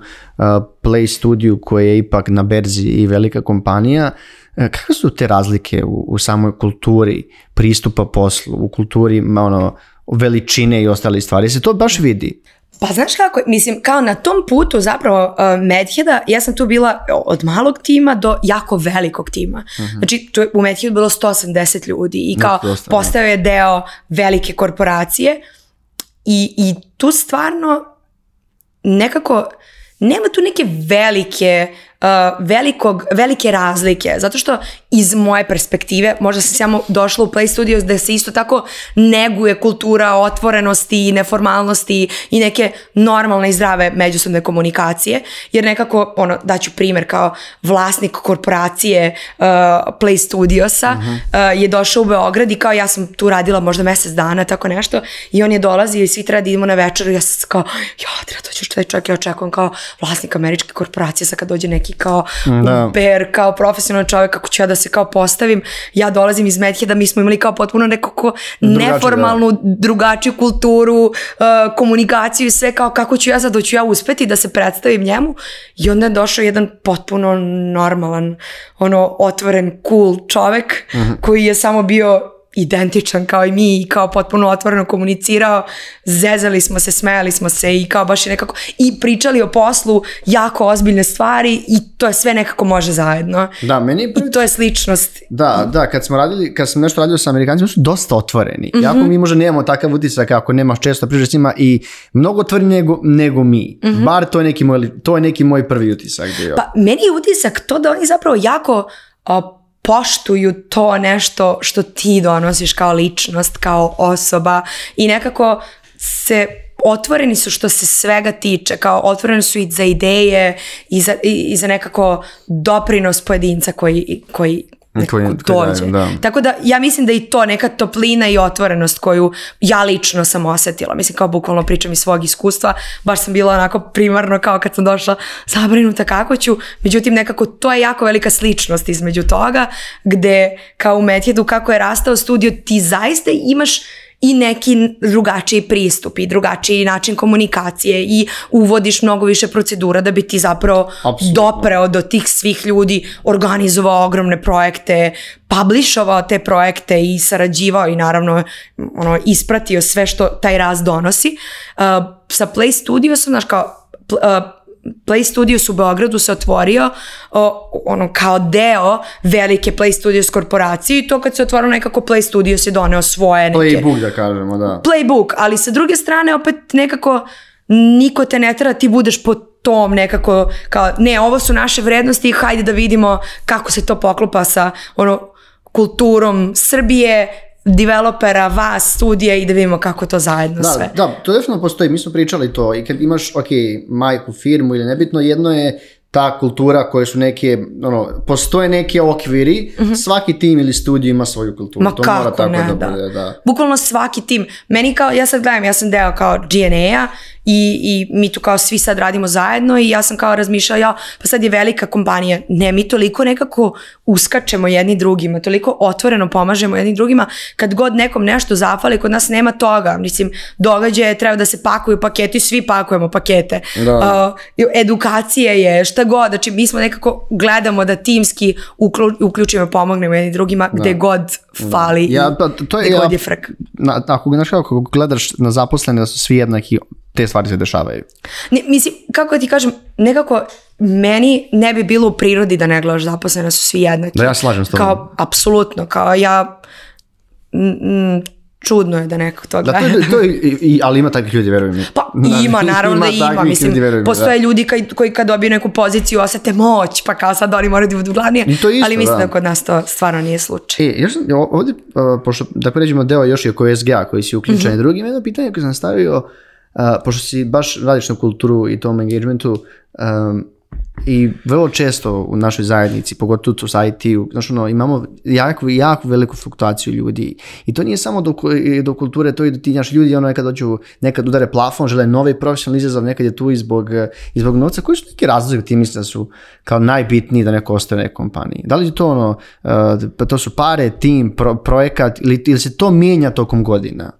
Play studiju koji je ipak na berzi i velika kompanija. Eh, kakve su te razlike u, u samoj kulturi pristupa poslu, u kulturi ono, veličine i ostale stvari? Se to baš vidi? Pa znaš kako, mislim, kao na tom putu zapravo uh, Medheda, ja sam tu bila od malog tima do jako velikog tima. Uh mhm. -huh. Znači, tu je u Medhedu bilo 180 ljudi i znači, kao no, postao je deo velike korporacije i, i tu stvarno nekako nema tu neke velike uh, velikog, velike razlike. Zato što iz moje perspektive, možda sam samo došla u Play Studios da se isto tako neguje kultura otvorenosti i neformalnosti i neke normalne i zdrave međusobne komunikacije. Jer nekako, ono, daću primjer kao vlasnik korporacije uh, Play Studiosa mhm. uh, je došao u Beograd i kao ja sam tu radila možda mjesec dana, tako nešto. I on je dolazio i svi treba da idemo na večeru. Ja sam kao, ja, treba što je čovjek, ja očekujem kao vlasnik američke korporacije, sad kad dođe neki kao mm, da. kao profesionalni čovjek, kako ću ja da se kao postavim. Ja dolazim iz Medheda, mi smo imali kao potpuno nekako neformalnu, da. drugačiju kulturu, uh, komunikaciju i sve kao kako ću ja sad, doću ja uspeti da se predstavim njemu. I onda je došao jedan potpuno normalan, ono, otvoren, cool čovjek mhm. koji je samo bio identičan kao i mi i kao potpuno otvoreno komunicirao, zezali smo se, smejali smo se i kao baš je nekako i pričali o poslu, jako ozbiljne stvari i to je sve nekako može zajedno. Da, meni I to je sličnost. Da, da, kad smo radili, kad sam nešto radio sa Amerikancima su dosta otvoreni. Mhm. Jako mi možda nemamo takav utisak ako nemaš često priče s njima i mnogo otvori nego, nego mi. Mhm. Bar to je, neki moj, to je neki moj prvi utisak Pa meni je utisak to da oni zapravo jako poštuju to nešto što ti donosiš kao ličnost, kao osoba i nekako se otvoreni su što se svega tiče, kao otvoreni su i za ideje i za, i za nekako doprinos pojedinca koji, koji tako da ja mislim da i to neka toplina i otvorenost koju ja lično sam osjetila. Mislim kao bukvalno pričam iz svog iskustva. Baš sam bila onako primarno kao kad sam došla zabrinuta kako ću. Međutim nekako to je jako velika sličnost između toga gde kao u Metjedu kako je rastao studio ti zaista imaš i neki drugačiji pristup i drugačiji način komunikacije i uvodiš mnogo više procedura da bi ti zapravo Absolutno. dopreo do tih svih ljudi, organizovao ogromne projekte, publishovao te projekte i sarađivao i naravno ono, ispratio sve što taj raz donosi. Uh, sa Play Studio sam, znaš kao, uh, Play Studios u Beogradu se otvorio ono kao deo velike Play Studios korporacije i to kad se otvorilo nekako Play Studios je doneo svoje neke... Playbook da kažemo, da. Playbook, ali sa druge strane opet nekako niko te ne tera, ti budeš po tom nekako kao ne, ovo su naše vrednosti i hajde da vidimo kako se to poklopa sa ono kulturom Srbije, developera, vas, studija i da vidimo kako to zajedno da, sve. Da, to definitivno postoji, mi smo pričali to i kad imaš, ok, majku, firmu ili nebitno, jedno je ta kultura koje su neke, ono, postoje neki okviri, mhm. svaki tim ili studij ima svoju kulturu. Ma to mora tako ne, da, bude, da. Bukvalno svaki tim, meni kao, ja sad gledam, ja sam deo kao GNA-a i, i mi tu kao svi sad radimo zajedno i ja sam kao razmišljala, ja, pa sad je velika kompanija. Ne, mi toliko nekako uskačemo jedni drugima, toliko otvoreno pomažemo jedni drugima. Kad god nekom nešto zafali, kod nas nema toga. Mislim, događaje treba da se pakuju paketi, svi pakujemo pakete. Da. edukacije je, šta god. Znači, mi smo nekako gledamo da timski uključimo i pomognemo jedni drugima gdje god fali. Ja, pa, to je, gde ja, god je Na, ako, kako, gledaš na zaposlene da su svi jednaki, te stvari se dešavaju. Ne, mislim, kako ti kažem, nekako meni ne bi bilo u prirodi da ne gledaš zaposlene su svi jednaki. Da ja slažem s tobom. Kao, apsolutno, kao ja... čudno je da neko to gleda. to, i, ali ima takvih ljudi, verujem Pa ima, naravno ima da ima. Mislim, ljudi, postoje ljudi koji, koji kad dobiju neku poziciju osete moć, pa kao sad oni moraju da budu ali mislim da. kod nas to stvarno nije slučaj. E, još ovdje, pošto da pređemo deo još i oko SGA koji si uključeni mhm. mm drugim, jedno pitanje koje sam stavio pošto si baš radiš na kulturu i tom engagementu, i vrlo često u našoj zajednici, pogotovo u IT-u, ono, imamo jako, jako veliku fluktuaciju ljudi i to nije samo do, do kulture, to i do ti naši ljudi, ono nekad dođu, nekad udare plafon, žele novi profesionalni izazov, nekad je tu i zbog, zbog novca. Koji su neki razlozi ti misli da su kao najbitniji da neko ostane u nekoj kompaniji? Da li je to ono, pa to su pare, tim, pro, projekat ili, ili se to mijenja tokom godina?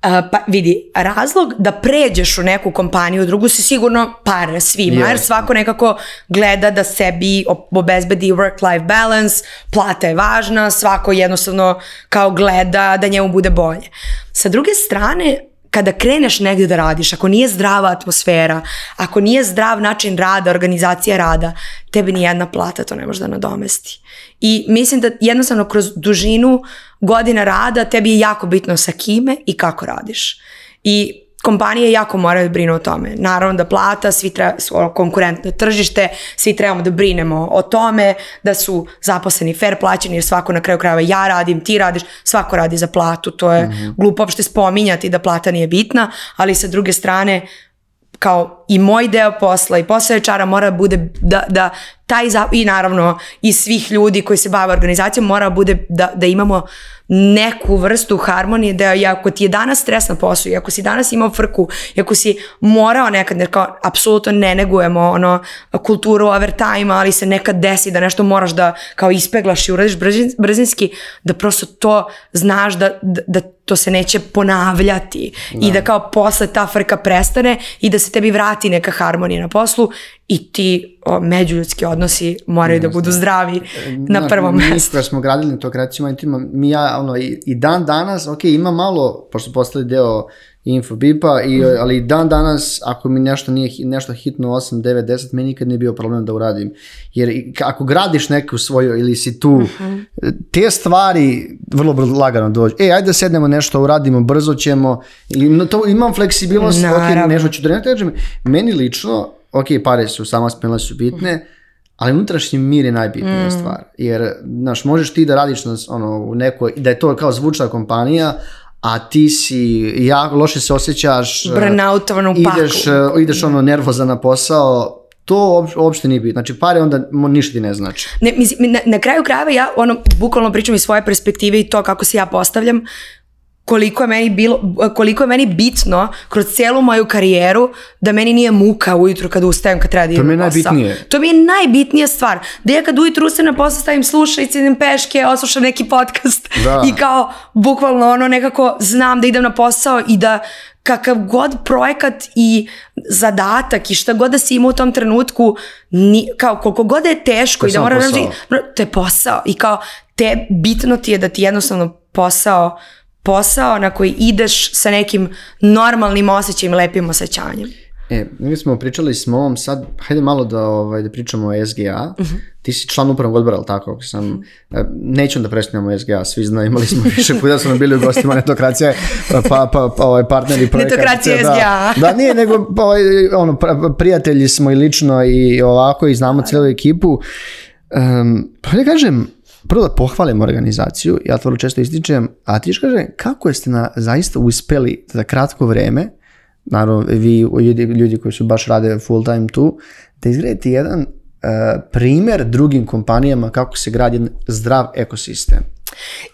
pa vidi, razlog da pređeš u neku kompaniju, drugu si sigurno pare svima, jer svako nekako gleda da sebi obezbedi work-life balance, plata je važna, svako jednostavno kao gleda da njemu bude bolje. Sa druge strane, kada kreneš negdje da radiš, ako nije zdrava atmosfera, ako nije zdrav način rada, organizacija rada, tebi ni jedna plata to ne može da nadomesti. I mislim da jednostavno kroz dužinu godina rada tebi je jako bitno sa kime i kako radiš. I kompanije jako moraju brinu o tome. Naravno da plata, svi treba, konkurentno tržište, svi trebamo da brinemo o tome, da su zaposleni fair plaćeni, jer svako na kraju krajeva ja radim, ti radiš, svako radi za platu, to je mm glupo uopšte spominjati da plata nije bitna, ali sa druge strane kao i moj deo posla i posao večera mora bude da, da taj za, i naravno i svih ljudi koji se bave organizacijom mora bude da, da imamo neku vrstu harmonije da i ako ti je danas stres na poslu i ako si danas imao frku i ako si morao nekad, jer apsolutno ne negujemo ono, kulturu overtime ali se nekad desi da nešto moraš da kao ispeglaš i uradiš brzinski da prosto to znaš da, da to se neće ponavljati i da kao posle ta frka prestane i da se tebi vrati neka harmonija na poslu i ti o, međuljudski odnosi moraju da, budu zdravi na prvom mjestu. Mi mestu. smo gradili na to mi ja, ono, i, dan danas, ok, ima malo, pošto postali deo Infobipa, i, mhm. ali dan danas ako mi nešto nije nešto hitno 8, 9, 10, meni nikad nije bio problem da uradim. Jer ako gradiš neku svoju ili si tu, mhm. te stvari vrlo, vrlo lagano dođu. E, ajde sednemo nešto, uradimo, brzo ćemo. I, to, imam fleksibilnost, Naravno. ok, nešto ću Meni lično, ok, pare su, sama spela su bitne, mhm. ali unutrašnji mir je najbitnija mm. stvar. Jer, znaš, možeš ti da radiš ono, u nekoj, da je to kao zvučna kompanija, a ti si, ja, loše se osjećaš, Burnoutovan u eh, ideš, eh, ideš ono nervoza na posao, to uopšte nije bitno. Znači pare onda ništa ti ne znači. Ne, mislim, na, na kraju krajeva ja ono bukvalno pričam iz svoje perspektive i to kako se ja postavljam koliko je meni bilo, koliko je meni bitno kroz cijelu moju karijeru da meni nije muka ujutro kad ustajem kad treba da To mi je najbitnije. To mi je najbitnija stvar. Da ja kad ujutro ustajem na posao stavim slušalice, idem peške, oslušam neki podcast i kao bukvalno ono nekako znam da idem na posao i da kakav god projekat i zadatak i šta god da si imao u tom trenutku, ni, kao koliko god je teško to i da mora to je posao i kao te bitno ti je da ti jednostavno posao posao na koji ideš sa nekim normalnim osjećajem, lepim osjećanjem. E, mi smo pričali s mom sad, hajde malo da, ovaj, da pričamo o SGA. Mhm. Ti si član upravnog odbora, ali tako? Sam, e, neću da prestanemo SGA, svi znaju, imali smo više puta, smo bili u gostima Netokracije, pa, pa, pa, pa ovaj, partneri projekata. Netokracija da, SGA. Da, nije, nego pa, ovaj, ono, prijatelji smo i lično i ovako i znamo cijelu ekipu. Um, pa da kažem, prvo da pohvalim organizaciju, ja to vrlo često ističem, a ti kaže kako jeste na, zaista uspeli za kratko vrijeme, naravno vi ljudi, ljudi koji su baš rade full time tu, da izgledate jedan uh, e, primjer drugim kompanijama kako se gradi zdrav ekosistem.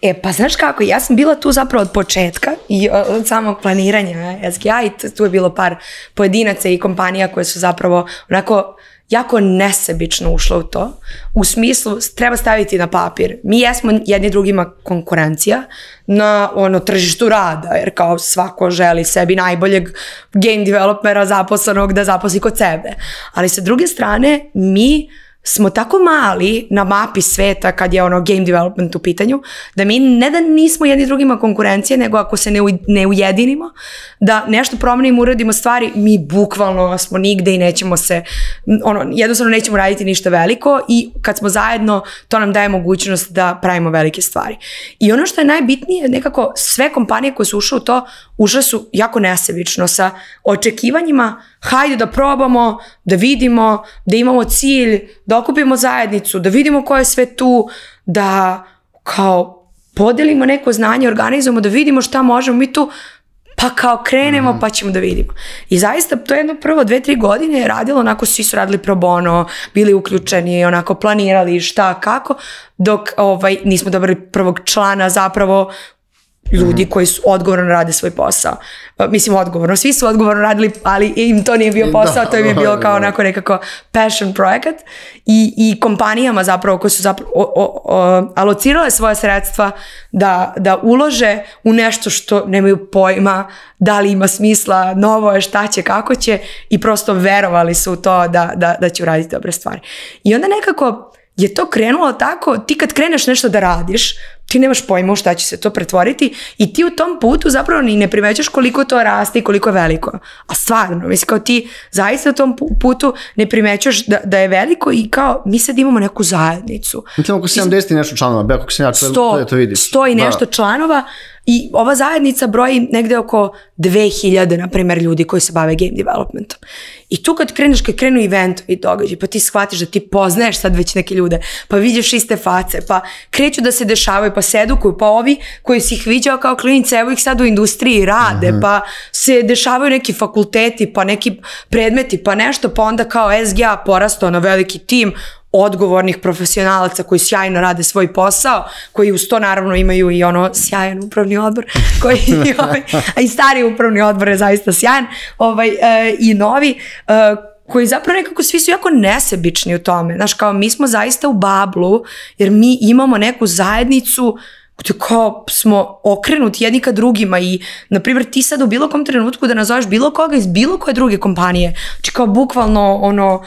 E pa znaš kako, ja sam bila tu zapravo od početka i e, od samog planiranja e, SGI, tu je bilo par pojedinaca i kompanija koje su zapravo onako jako nesebično ušla u to. U smislu, treba staviti na papir. Mi jesmo jedni drugima konkurencija na ono tržištu rada, jer kao svako želi sebi najboljeg game developera zaposlenog da zaposli kod sebe. Ali sa druge strane, mi smo tako mali na mapi sveta kad je ono game development u pitanju, da mi ne da nismo jedni drugima konkurencije, nego ako se ne, ujedinimo, da nešto promenimo, uradimo stvari, mi bukvalno smo nigde i nećemo se, ono, jednostavno nećemo raditi ništa veliko i kad smo zajedno, to nam daje mogućnost da pravimo velike stvari. I ono što je najbitnije, nekako sve kompanije koje su ušle u to, ušle su jako nesebično sa očekivanjima, hajde da probamo, da vidimo, da imamo cilj, da da okupimo zajednicu, da vidimo ko je sve tu, da kao podelimo neko znanje, organizujemo, da vidimo šta možemo mi tu, pa kao krenemo mhm. pa ćemo da vidimo. I zaista to je jedno prvo dve, tri godine je radilo, onako svi su radili pro bono, bili uključeni, onako planirali šta, kako, dok ovaj, nismo dobili prvog člana zapravo ljudi mhm. koji su odgovorno rade svoj posao. E, mislim odgovorno, svi su odgovorno radili, ali im to nije bio posao, to im je bilo kao onako nekako passion projekat i, i kompanijama zapravo koje su zapravo alocirale svoje sredstva da, da ulože u nešto što nemaju pojma, da li ima smisla, novo je, šta će, kako će i prosto verovali su u to da, da, da će uraditi dobre stvari. I onda nekako je to krenulo tako, ti kad kreneš nešto da radiš, ti nemaš pojma u šta će se to pretvoriti i ti u tom putu zapravo ni ne primećaš koliko to raste i koliko je veliko. A stvarno, mislim kao ti zaista u tom putu ne primećaš da, da je veliko i kao mi sad imamo neku zajednicu. Mislim oko 70 i nešto članova, ako se ja to, to vidiš. 100 i nešto članova, i ova zajednica broji negdje oko 2000, na primjer, ljudi koji se bave game developmentom. I tu kad kreneš, kad krenu event i događaj, pa ti shvatiš da ti poznaješ sad već neke ljude, pa vidiš iste face, pa kreću da se dešavaju, pa se edukuju, pa ovi koji si ih viđao kao klinice, evo ih sad u industriji rade, mhm. pa se dešavaju neki fakulteti, pa neki predmeti, pa nešto, pa onda kao SGA porasto ono veliki tim, odgovornih profesionalaca koji sjajno rade svoj posao, koji uz to naravno imaju i ono sjajan upravni odbor, koji ovaj, a i stari upravni odbor je zaista sjajan, ovaj, e, i novi, e, koji zapravo nekako svi su jako nesebični u tome. Znaš, kao mi smo zaista u bablu, jer mi imamo neku zajednicu gde smo okrenuti jedni ka drugima i, na primjer, ti sad u bilo kom trenutku da nazoveš bilo koga iz bilo koje druge kompanije, znači kao bukvalno ono,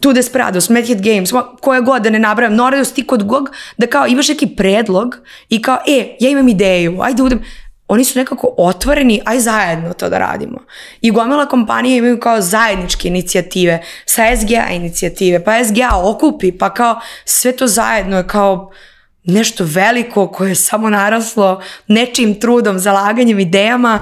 tu Desperados, Madhead Games, koje god da ne nabrajam, Noreus, ti kod gog, da kao imaš neki predlog i kao, e, ja imam ideju, ajde udem. Oni su nekako otvoreni, aj zajedno to da radimo. I gomila kompanije imaju kao zajedničke inicijative, sa SGA inicijative, pa SGA okupi, pa kao sve to zajedno je kao nešto veliko koje je samo naraslo nečim trudom, zalaganjem, idejama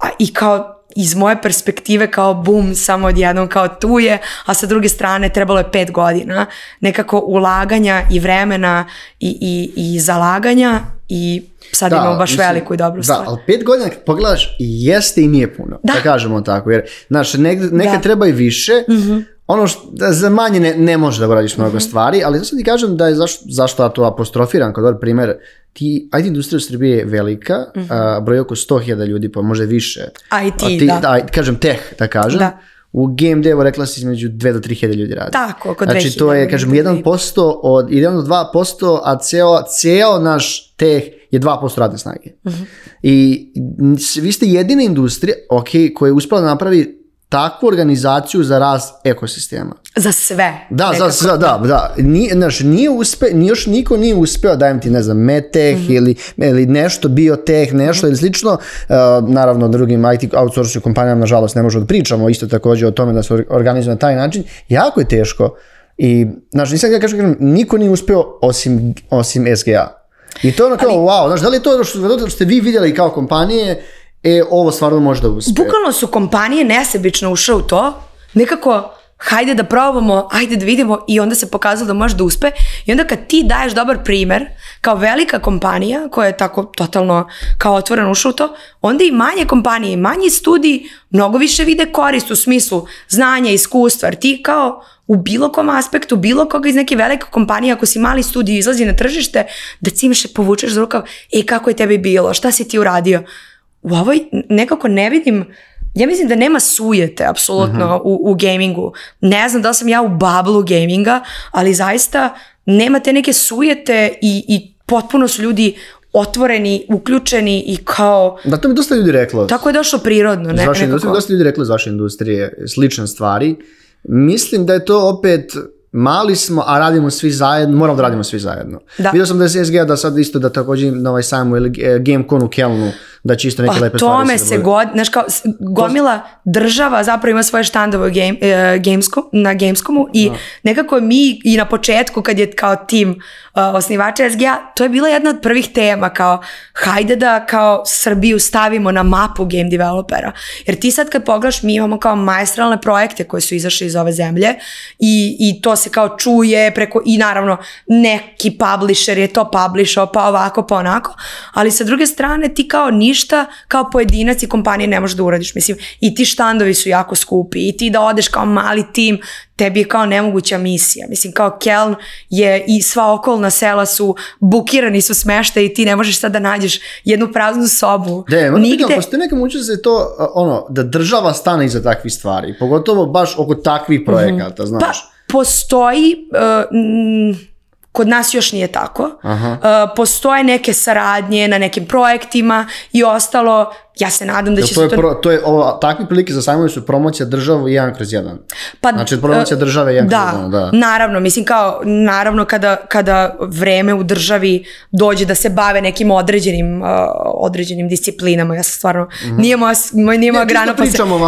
a, i kao iz moje perspektive kao bum, samo odjednom kao tu je, a sa druge strane trebalo je pet godina nekako ulaganja i vremena i, i, i zalaganja i sad da, imamo baš veliku i dobru stvar. Da, ali pet godina kad pogledaš i jeste i nije puno, da, kažemo tako, jer znaš, negdje, neka treba i više, mhm. ono što, da za manje ne, može da uradiš mnogo mhm. stvari, ali sad ti kažem da je zašto ja to apostrofiram kao dobar primjer ti, IT industrija u Srbiji je velika, mm -hmm. a, broj oko 100.000 ljudi, pa može više. IT, a ti, da. da. Kažem teh, da kažem. Da. U game devu rekla si između 2 do 3.000 ljudi radi. Tako, oko 2.000. Znači to je, kažem, 1% od, idealno 2%, a ceo, ceo naš teh je 2% radne snage. Mm -hmm. I vi ste jedina industrija, ok, koja je uspela da napravi takvu organizaciju za rast ekosistema. Za sve. Da, za, da, da. Ni, znaš, nije uspe, još niko nije uspeo, dajem ti, ne znam, meteh mm-hmm. ili, ili nešto, bioteh, nešto mhm. ili slično. E, naravno, drugim IT outsourcing kompanijama, nažalost, ne možemo da pričamo isto takođe o tome da se organizuje na taj način. Jako je teško. I, znaš, nisam ga kažem, niko nije uspeo osim, osim SGA. I to je ono kao, Ali... wow, znaš, da li je to što ste vi vidjeli kao kompanije e, ovo stvarno da uspe. Bukvalno su kompanije nesebično ušle u to, nekako hajde da probamo, hajde da vidimo i onda se pokazalo da može da uspe i onda kad ti daješ dobar primer kao velika kompanija koja je tako totalno kao otvoreno ušla u to, onda i manje kompanije i manji studiji mnogo više vide korist u smislu znanja, iskustva, jer ti kao u bilo kom aspektu, bilo koga iz neke velike kompanije, ako si mali studij izlazi na tržište, da cimše se povučeš za rukav, e kako je tebi bilo, šta si ti uradio, u ovoj nekako ne vidim ja mislim da nema sujete apsolutno mhm. u, u gamingu. Ne znam da sam ja u bablu gaminga, ali zaista nema te neke sujete i, i potpuno su ljudi otvoreni, uključeni i kao... Da, to mi dosta ljudi reklo. Tako je došlo prirodno. Ne, vaše dosta ljudi reklo iz vaše industrije slične stvari. Mislim da je to opet mali smo, a radimo svi zajedno, moramo da radimo svi zajedno. Da. Vidio sam da je SG da sad isto da također na ovaj sajmu ili Gamecon u Kelnu da čisto neke pa, lepe stvari. tome se god, znaš kao, gomila država zapravo ima svoje štandove game, e, na gameskomu i nekako mi i na početku kad je kao tim uh, osnivača SGA, to je bila jedna od prvih tema kao hajde da kao Srbiju stavimo na mapu game developera. Jer ti sad kad pogledaš mi imamo kao majestralne projekte koje su izašli iz ove zemlje i, i to se kao čuje preko i naravno neki publisher je to publishao pa ovako pa onako, ali sa druge strane ti kao niš ništa kao pojedinac i kompanije ne možeš da uradiš. Mislim, i ti štandovi su jako skupi i ti da odeš kao mali tim, tebi je kao nemoguća misija. Mislim, kao Keln je i sva okolna sela su bukirani, su smešta i ti ne možeš sad da nađeš jednu praznu sobu. De, Nigde... Pitan, postoji neka mogućnost da je to ono, da država stane iza takvih stvari, pogotovo baš oko takvih mhm. projekata, pa, znaš. Pa, postoji... E, Kod nas još nije tako. Uh, postoje neke saradnje na nekim projektima i ostalo ja se nadam da će to je se to... je, takve prilike za sajmove su promocija i jedan kroz jedan. Pa, znači, promocija e, države jedan da, kroz jedan, da. Naravno, mislim kao, naravno kada, kada vreme u državi dođe da se bave nekim određenim, e, određenim disciplinama, ja se stvarno, mm -hmm. nije moja, grana, pa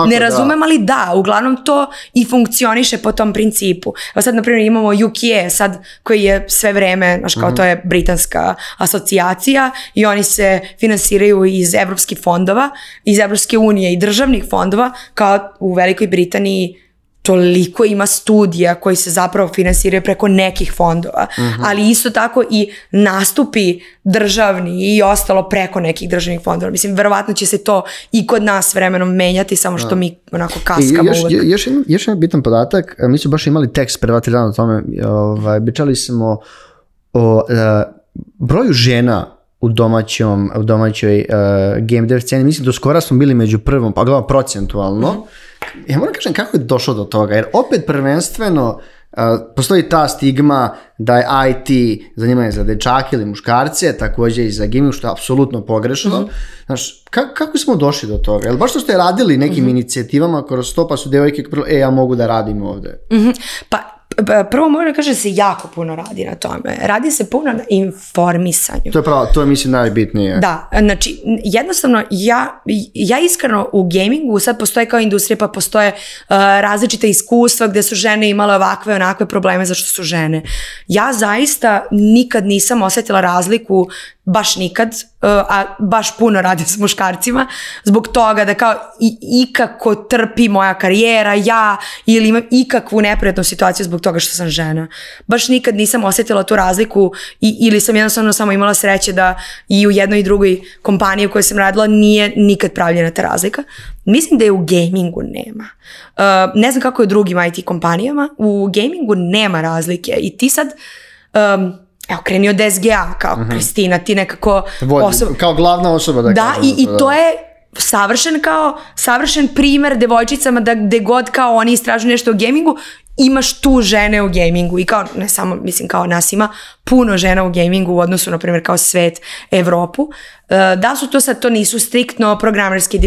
ne razumem, ali da, uglavnom to i funkcioniše po tom principu. Evo sad, na primjer, imamo UKE sad, koji je sve vreme, znaš kao, mhm. to je britanska asocijacija i oni se finansiraju iz evropskih fondova fondova iz Evropske unije i državnih fondova, kao u Velikoj Britaniji toliko ima studija koji se zapravo finansiraju preko nekih fondova, mhm. ali isto tako i nastupi državni i ostalo preko nekih državnih fondova. Mislim, verovatno će se to i kod nas vremenom menjati, samo što mi onako kaskamo I još, bitan podatak, mi smo baš imali tekst pre dva, o tome, ovaj, smo o e, broju žena u, domaćom, u domaćoj uh, game dev sceni. Mislim, do skora smo bili među prvom, pa gledamo procentualno. Mhm. Ja moram kažem kako je došlo do toga, jer opet prvenstveno uh, postoji ta stigma da je IT zanimanje za dečake ili muškarce, također i za gaming, što je apsolutno pogrešno. Mhm. Znaš, ka- kako smo došli do toga? Jel baš što ste radili nekim mhm. inicijativama kroz to, pa su devojke prvo, e, ja mogu da radim ovde. Pa, prvo moram kaže da se jako puno radi na tome. Radi se puno na informisanju. To je pravo, to je mislim najbitnije. Da, znači jednostavno ja, iskreno u gamingu sad postoje kao industrija pa postoje e, različita različite iskustva gdje su žene imale ovakve onakve probleme zašto su žene. Ja zaista nikad nisam osjetila razliku baš nikad, e, a baš puno radim s muškarcima, zbog toga da kao ikako trpi moja karijera, ja, ili imam ikakvu neprijatnu situaciju zbog toga što sam žena. Baš nikad nisam osjetila tu razliku i, ili sam jednostavno samo imala sreće da i u jednoj i drugoj kompaniji u kojoj sam radila nije nikad pravljena ta razlika. Mislim da je u gamingu nema. E, ne znam kako je u drugim IT kompanijama, u gamingu nema razlike i ti sad evo kreni od SGA kao mm ti nekako osoba. kao glavna osoba da, da i, i to je savršen kao savršen primer devojčicama da gde god kao oni istražuju nešto u gamingu imaš tu žene u gamingu i kao ne samo mislim kao nas ima puno žena u gamingu u odnosu na primjer kao svet Evropu e, da su to sad to nisu striktno programerske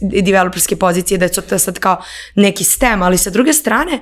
developerske pozicije da je to sad kao neki STEM ali sa druge strane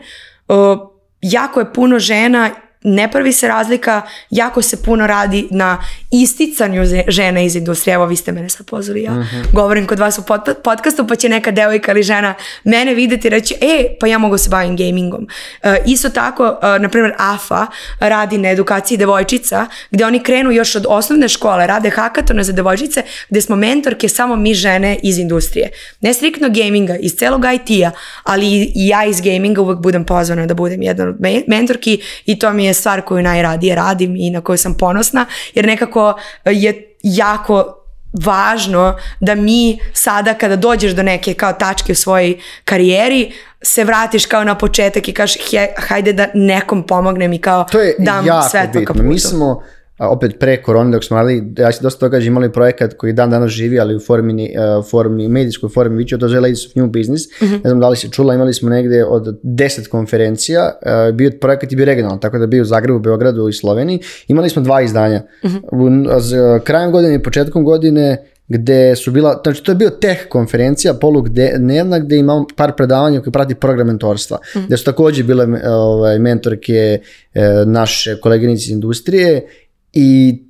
jako je puno žena ne pravi se razlika, jako se puno radi na isticanju žene iz industrije, evo vi ste mene sad pozvali, ja mhm. govorim kod vas u podcastu pa će neka devojka ili žena mene vidjeti i reći, e, pa ja mogu se bavim gamingom. E, isto tako, e, na primjer, AFA radi na edukaciji devojčica, gdje oni krenu još od osnovne škole, rade hakatone za devojčice, gdje smo mentorke samo mi žene iz industrije. Ne striktno gaminga, iz celog IT-a, ali i ja iz gaminga uvijek budem pozvana da budem jedan od mentorki i to mi je je stvar koju najradije radim i na koju sam ponosna jer nekako je jako važno da mi sada kada dođeš do neke kao tačke u svojoj karijeri se vratiš kao na početak i kažeš hajde da nekom pomognem i kao dam sve to ka Mi smo a opet pre korone dok smo radili, ja se dosta toga imali projekat koji dan danas živi, ali u formi, uh, formi medijskoj formi viću, to je Ladies of New Business. Mm-hmm. Ne znam da li se čula, imali smo negde od 10 konferencija, uh, bio projekat i bio regionalan, tako da bio u Zagrebu, Beogradu i Sloveniji. Imali smo dva izdanja. mm krajem godine i početkom godine gde su bila, znači to je bio teh konferencija polu gde imamo par predavanja koji prati program mentorstva, mm gde su takođe bile ovaj, mentorke e, naše koleginice iz industrije i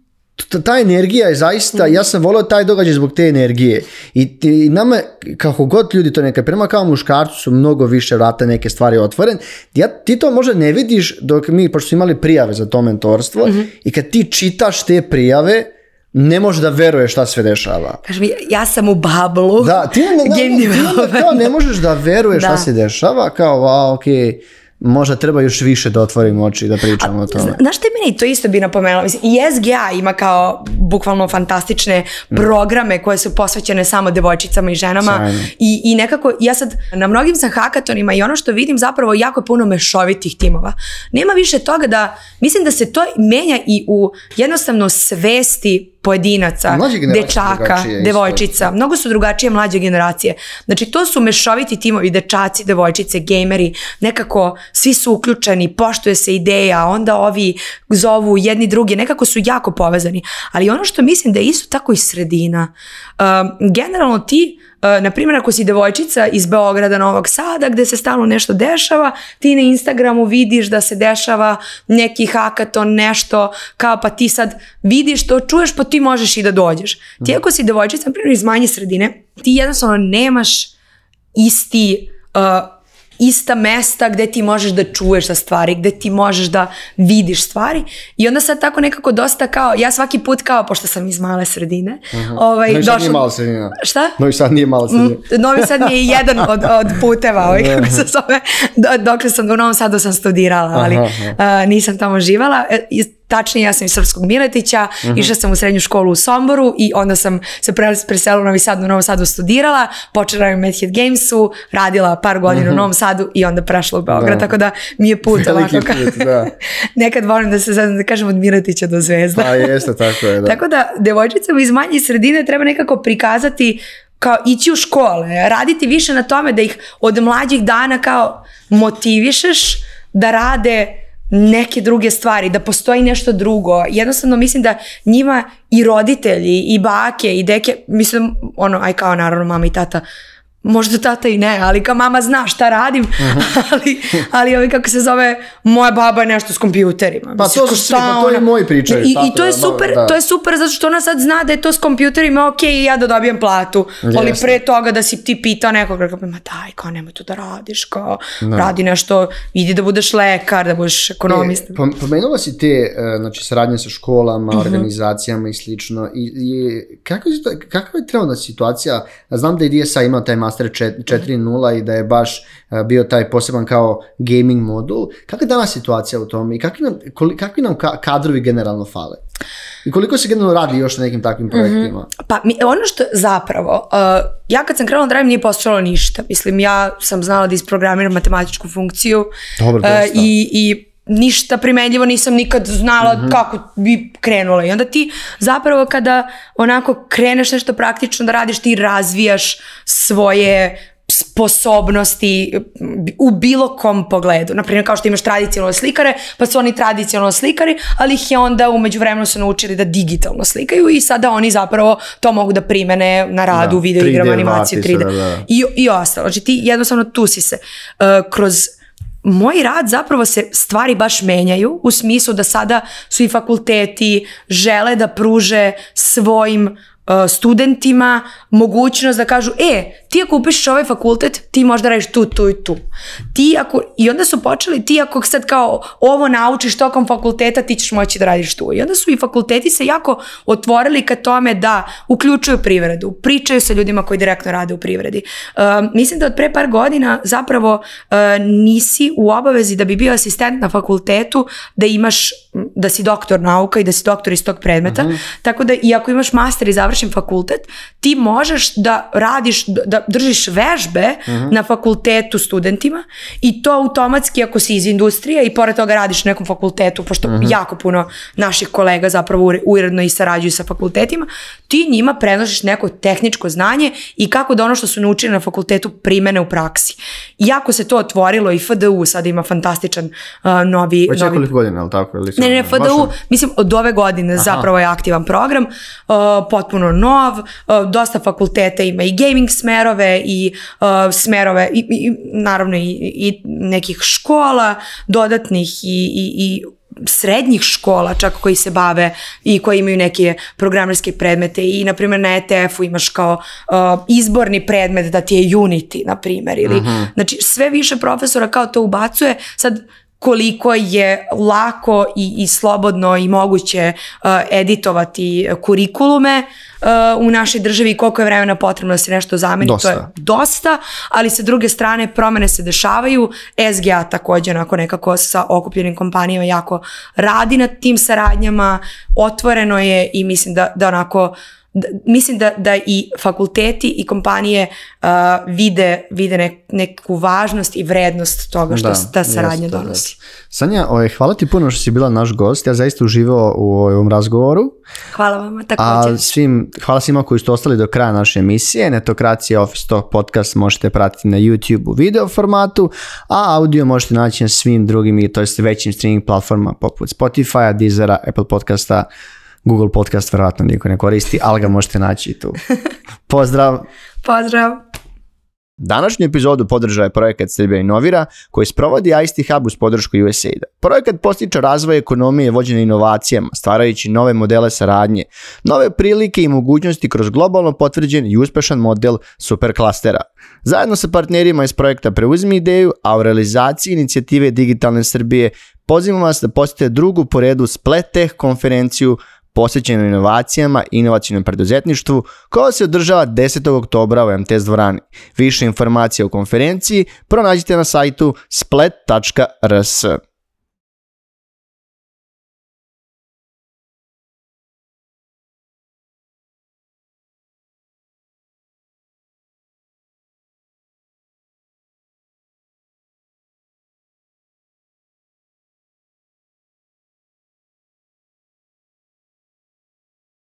ta energija je zaista, ja sam volio taj događaj zbog te energije. I, nama, kako god ljudi to neka prema kao muškarcu su mnogo više vrata neke stvari otvoren. Ja, ti to možda ne vidiš dok mi, pošto su imali prijave za to mentorstvo i kad ti čitaš te prijave, ne možeš da veruješ šta se dešava. Kaži mi, ja sam u bablu. Da, ti, ne, možeš da veruješ šta se dešava, kao, a okej. Okay možda treba još više da otvorimo oči da pričamo o tome. Znaš što meni to isto bi napomenula? Mislim, i SGA ima kao bukvalno fantastične mm. programe koje su posvećene samo devojčicama i ženama I, i, nekako, ja sad na mnogim sam hakatonima i ono što vidim zapravo jako puno mešovitih timova. Nema više toga da, mislim da se to menja i u jednostavno svesti pojedinaca, dečaka, devojčica. Mnogo su drugačije mlađe generacije. Znači to su mešoviti timovi, dečaci, devojčice, gejmeri, nekako svi su uključeni, poštuje se ideja, onda ovi zovu jedni drugi, nekako su jako povezani. Ali ono što mislim da je isto tako i sredina. Ehm, generalno ti Eh, na primjer, ako si devojčica iz Beograda, Novog Sada, gdje se stalno nešto dešava, ti na Instagramu vidiš da se dešava neki hakaton, nešto, kao pa ti sad vidiš to, čuješ, pa ti možeš i da dođeš. Ti ako si devojčica, na primjer, iz manje sredine, ti jednostavno nemaš isti eh, ista mesta gde ti možeš da čuješ za stvari, gde ti možeš da vidiš stvari i onda sad tako nekako dosta kao, ja svaki put kao, pošto sam iz male sredine, uh mhm. -huh. ovaj, Novi Sad nije sredina. Šta? Novi Sad nije mala sredina. Mm, Novi Sad nije jedan od, od puteva, ovaj, mhm. kako se zove, dokle sam, u Novom Sadu sam studirala, ali nisam tamo živala. E, tačnije ja sam iz Srpskog Miletića, mhm. išla sam u srednju školu u Somboru i onda sam se preselila u Novi Sad, u Novom Sadu studirala, počela u Madhead Gamesu, radila par godina u mhm. Novom Sadu i onda prešla u Beograd, tako da mi je put Veliki ovako. da. Nekad volim da se zadam, da kažem od Miletića do Zvezda. Pa jeste, tako je, da. tako da devojčicama iz manje sredine treba nekako prikazati kao ići u škole, raditi više na tome da ih od mlađih dana kao motivišeš da rade neke druge stvari, da postoji nešto drugo. Jednostavno mislim da njima i roditelji i bake i deke, mislim ono aj kao naravno mama i tata možda tata i ne, ali kao mama zna šta radim, ali, ali ovi kako se zove, moja baba je nešto s kompjuterima. Pa to, pa to je moj pričaj. I, i to, je super, to je super zato što ona sad zna da je to s kompjuterima, ok, i ja da dobijem platu, Jasne. ali pre toga da si ti pitao nekog, kao, ma daj, kao nemoj to da radiš, kao radi nešto, idi da budeš lekar, da budeš ekonomista. E, pomenula si te, e, znači, saradnje sa školama, mhm. organizacijama i slično, i, kako, je, kakva je trenutna situacija, znam da i DSA ima taj Remaster 4.0 i da je baš e, bio taj poseban kao gaming modul. Kakva je danas situacija u tom i kakvi nam, kadrovi generalno fale? I koliko se generalno radi još na nekim takvim mhm. projektima? Pa ono što zapravo, e, ja kad sam krenula da radim nije postojalo ništa. Mislim, ja sam znala da isprogramiram matematičku funkciju. E, i ništa primenljivo nisam nikad znala mhm. kako bi krenula. I onda ti zapravo kada onako kreneš nešto praktično da radiš, ti razvijaš svoje sposobnosti u bilo kom pogledu. Naprimjer kao što imaš tradicionalne slikare, pa su oni tradicionalno slikari, ali ih je onda umeđu vremenu su naučili da digitalno slikaju i sada oni zapravo to mogu da primene na radu, da, video igram, animaciju, 3D. I, I ostalo. Znači ti jednostavno tu si se. Uh, kroz moj rad zapravo se stvari baš menjaju u smislu da sada su i fakulteti žele da pruže svojim Uh, studentima mogućnost da kažu e, ti ako upišeš ovaj fakultet, ti možda radiš tu, tu i tu. Ti ako, I onda su počeli, ti ako sad kao ovo naučiš tokom fakulteta, ti ćeš moći da radiš tu. I onda su i fakulteti se jako otvorili ka tome da uključuju privredu, pričaju sa ljudima koji direktno rade u privredi. Uh, mislim da od pre par godina zapravo uh, nisi u obavezi da bi bio asistent na fakultetu da imaš da si doktor nauka i da si doktor iz tog predmeta. Mhm. Tako da i ako imaš master i završen fakultet, ti možeš da radiš, da držiš vežbe mhm. na fakultetu studentima i to automatski ako si iz industrije i pored toga radiš na nekom fakultetu, pošto mhm. jako puno naših kolega zapravo uredno i sarađuju sa fakultetima, ti njima prenosiš neko tehničko znanje i kako da ono što su naučili na fakultetu primene u praksi. Iako se to otvorilo i FDU sad ima fantastičan uh, novi... Već novi... godina, ali tako? Ili ne, FDU, mislim od ove godine zapravo je aktivan program, uh, potpuno nov, uh, dosta fakulteta ima i gaming smerove i uh, smerove i, naravno i, nekih škola dodatnih i, i, srednjih škola čak koji se bave i koji imaju neke programerske predmete i na primjer na ETF-u imaš kao uh, izborni predmet da ti je Unity na primjer ili mhm. znači sve više profesora kao to ubacuje sad koliko je lako i, i slobodno i moguće e, editovati kurikulume e, u našoj državi i koliko je vremena potrebno da se nešto zameni. Dosta. To je dosta, ali sa druge strane promene se dešavaju. SGA također onako nekako sa okupljenim kompanijama jako radi na tim saradnjama. Otvoreno je i mislim da, da onako mislim da, da i fakulteti i kompanije uh, vide, vide neku važnost i vrednost toga što da, ta saradnja jeste, donosi. Sanja, oj, ovaj, hvala ti puno što si bila naš gost. Ja zaista uživao u ovaj, ovom razgovoru. Hvala vam također. A svim, hvala svima koji ste ostali do kraja naše emisije. Netokracija Office Talk podcast možete pratiti na YouTube u video formatu, a audio možete naći na svim drugim, to jest većim streaming platformama poput Spotify, Deezera, Apple podcasta, Google podcast vjerojatno niko ne koristi, ali ga možete naći i tu. Pozdrav! Pozdrav! Današnju epizodu podržava je projekat Srbija Inovira koji sprovodi ICT Hub uz podršku USAID-a. Projekat postiče razvoj ekonomije vođene inovacijama, stvarajući nove modele saradnje, nove prilike i mogućnosti kroz globalno potvrđen i uspešan model superklastera. Zajedno sa partnerima iz projekta Preuzmi ideju, a u realizaciji inicijative Digitalne Srbije pozivamo vas da posjetite drugu po redu Spletech konferenciju posvećeno inovacijama i inovacijnom preduzetništvu, koja se održava 10. oktobra u MTS dvorani. Više informacija o konferenciji pronađite na sajtu splet.rs.